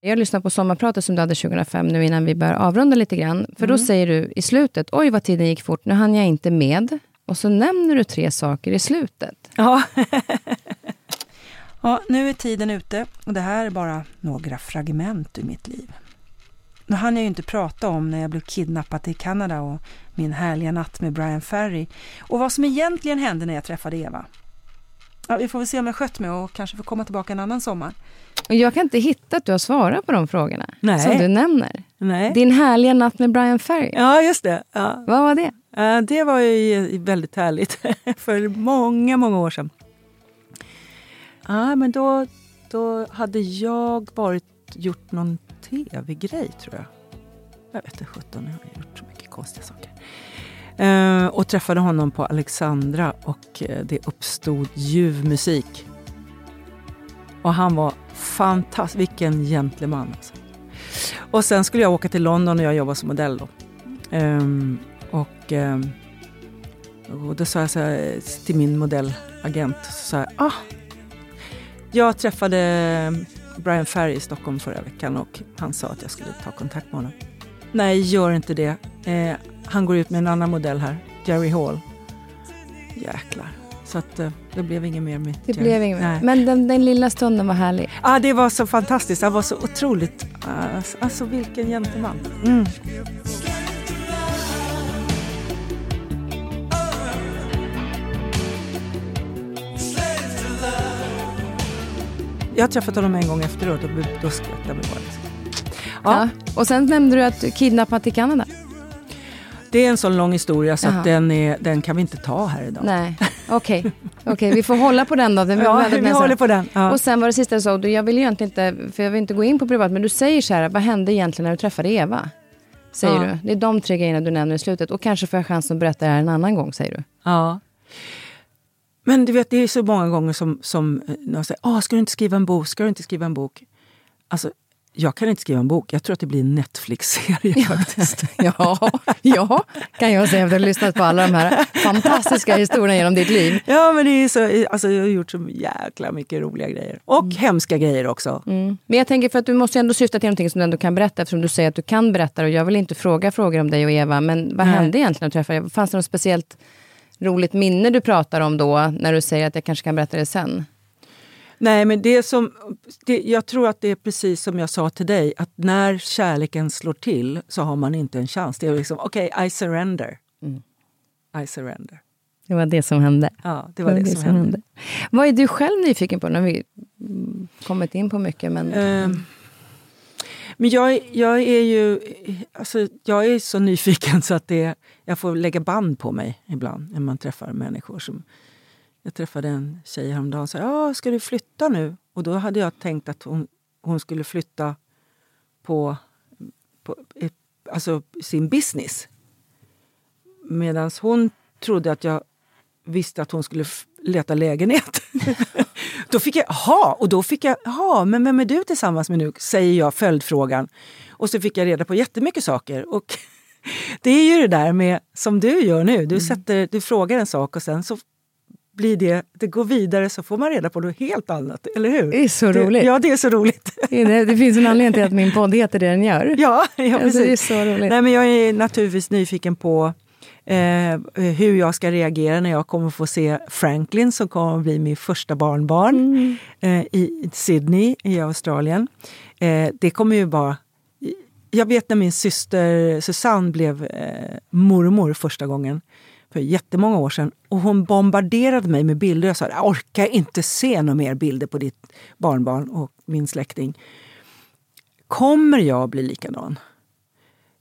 Jag lyssnar på sommarpratet som du hade 2005 nu innan vi börjar avrunda lite grann. För då säger du i slutet, oj vad tiden gick fort, nu hann jag inte med. Och så nämner du tre saker i slutet. Ja. ja, nu är tiden ute och det här är bara några fragment ur mitt liv. Nu hann jag ju inte prata om när jag blev kidnappad i Kanada och min härliga natt med Brian Ferry och vad som egentligen hände när jag träffade Eva. Ja, vi får väl se om jag skött mig och kanske får komma tillbaka en annan sommar. Och jag kan inte hitta att du har svarat på de frågorna Nej. som du nämner. Nej. Din härliga natt med Brian Ferry. Ja, just det. Ja. Vad var det? Det var ju väldigt härligt för många, många år sedan. Ja, men då, då hade jag varit, gjort någon tv-grej tror jag. Jag vet inte, 17, jag har gjort så mycket konstiga saker. Eh, och träffade honom på Alexandra och eh, det uppstod ljuv musik. Och han var fantastisk, vilken gentleman. Alltså. Och sen skulle jag åka till London och jag jobbade som modell då. Um, och, um, och då sa jag så här till min modellagent, så sa jag, ah, jag träffade Brian Ferry i Stockholm förra veckan och han sa att jag skulle ta kontakt med honom. Nej, gör inte det. Eh, han går ut med en annan modell här, Jerry Hall. Jäklar. Så att, eh, det blev inget mer med Det blev inget Nej. Men den, den lilla stunden var härlig. Ah, det var så fantastiskt. Han var så otroligt... ah, Alltså vilken gentleman. Mm. Jag har träffat honom en gång efteråt och då skrattade jag bara. Liksom. Ja. Ja, Och sen nämnde du att du kidnappat i Kanada. Det är en sån lång historia så den, är, den kan vi inte ta här idag. Nej, okej. Okej, vi får hålla på den då. Den Ja, vi nära. håller på den. Ja. Och sen var det sista du sa, du- jag vill ju egentligen inte, för jag vill inte gå in på privat, men du säger så här, vad hände egentligen när du träffade Eva? Säger Ja. du. Det är de tre grejerna du nämner i slutet. Och kanske får jag chansen att berätta det här en annan gång, säger du. Ja. Men du vet, det är så många gånger som, som eh, någon säger ska du inte skriva en bok? Ska du inte skriva en bok? Alltså, jag kan inte skriva en bok. Jag tror att det blir en Netflix-serie faktiskt. Ja, ja, kan jag säga efter att ha lyssnat på alla de här fantastiska historierna genom ditt liv. Ja, men det är så, alltså, jag har gjort så jäkla mycket roliga grejer. Och hemska grejer också. Mm. Men jag tänker för att du måste ändå syfta till någonting som du ändå kan berätta eftersom du säger att du kan berätta och jag vill inte fråga frågor om dig och Eva men vad Nej. hände egentligen när du träffade Eva? Fanns det något speciellt roligt minne du pratar om då när du säger att jag kanske kan berätta det sen? Nej, men det som, det, jag tror att det är precis som jag sa till dig, att när kärleken slår till så har man inte en chans. Det är liksom, okej, I surrender. I surrender. Det var det som hände. Ja, det var det, som hände. Vad är du själv nyfiken på? Nu har vi mm, kommit in på mycket men... Ehm, men jag, jag är ju alltså, jag är så nyfiken så att det, jag får lägga band på mig ibland när man träffar människor. Som, jag träffade en tjej häromdagen och sa ja, ska du flytta nu? Och då hade jag tänkt att hon, hon skulle flytta på, på alltså sin business. Medan hon trodde att jag visste att hon skulle leta lägenhet. då fick jag, jaha, och då fick jag, jaha, men vem är du tillsammans med nu? Säger jag följdfrågan. Och så fick jag reda på jättemycket saker. Och det är ju det där med, som du gör nu, du, sätter, du frågar en sak och sen så blir det, det går vidare så får man reda på något helt annat, eller hur? Det är så Det- roligt. Ja, det är så roligt. Det, det finns en anledning till att min podd heter det den gör. Ja, ja alltså, det är precis. så roligt. Nej, men jag är naturligtvis nyfiken på eh, hur jag ska reagera när jag kommer få se Franklin som kommer att bli min första barnbarn Mm. eh, i Sydney i Australien. Eh, det kommer ju bara... Jag vet när min syster Susanne blev eh, mormor första gången för jättemånga år sedan. Och hon bombarderade mig med bilder. Jag sa jag orkar inte se några mer bilder på ditt barnbarn och min släkting. Kommer jag bli likadan?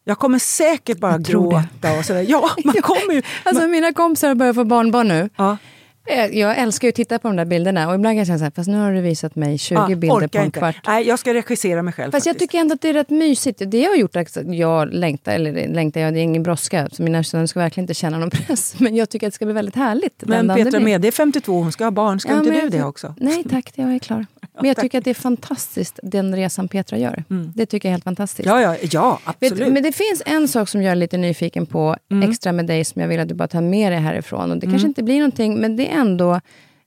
Jag kommer säkert bara Jag tror det. gråta och sådär. Ja, man kommer ju... Alltså mina kompisar börjar få barnbarn nu. Ja. Eh, Jag älskar att titta på de där bilderna och ibland kan jag känna så här, fast nu har du visat mig 20 Ja, bilder orkar på en inte. kvart. Nej, jag ska regissera mig själv Fast jag faktiskt. tycker ändå att det är rätt mysigt. Det jag har gjort, är att jag längtar, eller längtar jag, det är ingen brådska. Så mina söner ska verkligen inte känna någon press. Men jag tycker att det ska bli väldigt härligt. Men Petra med, det är 52, hon ska ha barn. Ska Ja, inte du jag- det också? Nej tack, jag är klar. Men jag tycker att det är fantastiskt, den resan Petra gör. Det tycker jag är helt fantastiskt. Ja, ja, ja Vet, absolut. men det finns en sak som jag är lite nyfiken på extra med dig som jag vill att du bara tar med dig härifrån. Och det kanske inte blir någonting, men det är ändå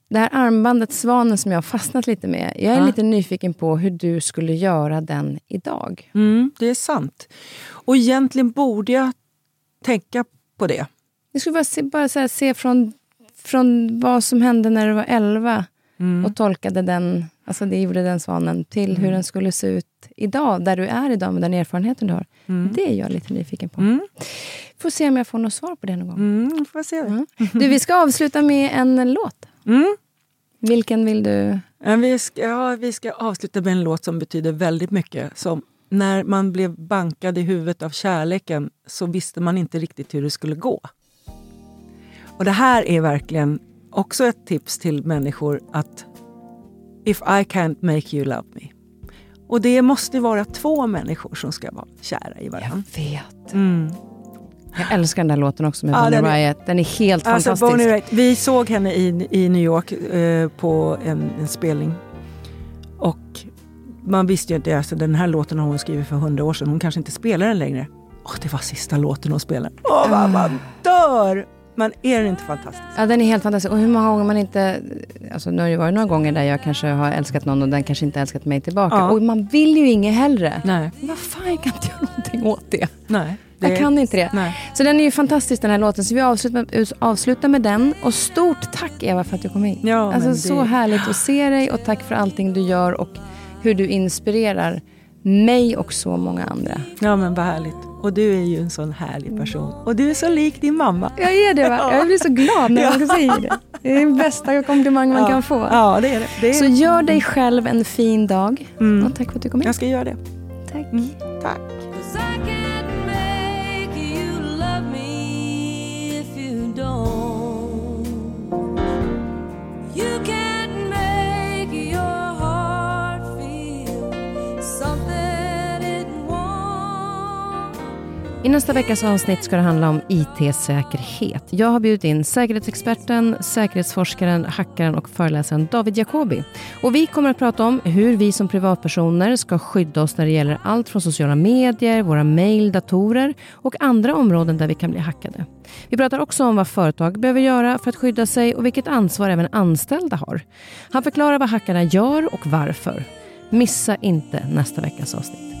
det här armbandet Svanen som jag har fastnat lite med. Jag är Ja. lite nyfiken på hur du skulle göra den idag. Mm, det är sant. Och egentligen borde jag tänka på det. Jag skulle bara se, bara här, se från, från vad som hände när du var 11 och tolkade den, alltså det gjorde den svanen, till hur den skulle se ut idag, där du är idag med den erfarenheten du har. Det är jag lite nyfiken på. Mm. Får se om jag får något svar på det någon gång. Mm, får se. Mm. Du, vi ska avsluta med en låt. Mm. Vilken vill du? Vi, ska, ja, vi ska avsluta med en låt som betyder väldigt mycket. Som när man blev bankad i huvudet av kärleken så visste man inte riktigt hur det skulle gå. Och det här är verkligen också ett tips till människor att If I can't make you love me. Och det måste vara två människor som ska vara kära i varandra. vet. Mm. Jag älskar den där låten också med Ja, Bonnie den är- Riot. Den är helt Alltså, fantastisk. Bonnie Raitt, vi såg henne i, i New York eh, på en, en spelning. Och man visste ju inte, alltså, den här låten har hon skrivit för hundra år sedan. Hon kanske inte spelar den längre. Åh, det var sista låten hon spelade. Åh, vad man dör! Men är den inte fantastisk? Ja, den är helt fantastisk. Och hur många gånger man inte... Alltså, nu har det varit några gånger där jag kanske har älskat någon och den kanske inte älskat mig tillbaka. Ja. Och man vill ju inget hellre. Nej. Vad fan, jag kan inte göra någonting åt det. Nej. Jag kan inte det. Nej. Så den är ju fantastisk den här låten. Så vi avslutar med, avslutar med den. Och stort tack Eva för att du kom hit. Ja, alltså men så det- härligt att se dig och tack för allting du gör och hur du inspirerar mig och så många andra. Ja, men vad härligt. Och du är ju en sån härlig person. Och du är så lik din mamma. Jag är det va? Jag blir så glad när man säger det. Det är den bästa komplimang man ja. kan få. Ja, det är det. det är Så gör dig själv en fin dag. Mm. Och tack för att du kom hit. Jag ska göra det. Tack. Tack. I nästa veckas avsnitt ska det handla om IT-säkerhet. Jag har bjudit in säkerhetsexperten, säkerhetsforskaren, hackaren och föreläsaren David Jacobi. Och vi kommer att prata om hur vi som privatpersoner ska skydda oss när det gäller allt från sociala medier, våra mejl, datorer och andra områden där vi kan bli hackade. Vi pratar också om vad företag behöver göra för att skydda sig och vilket ansvar även anställda har. Han förklarar vad hackarna gör och varför. Missa inte nästa veckas avsnitt.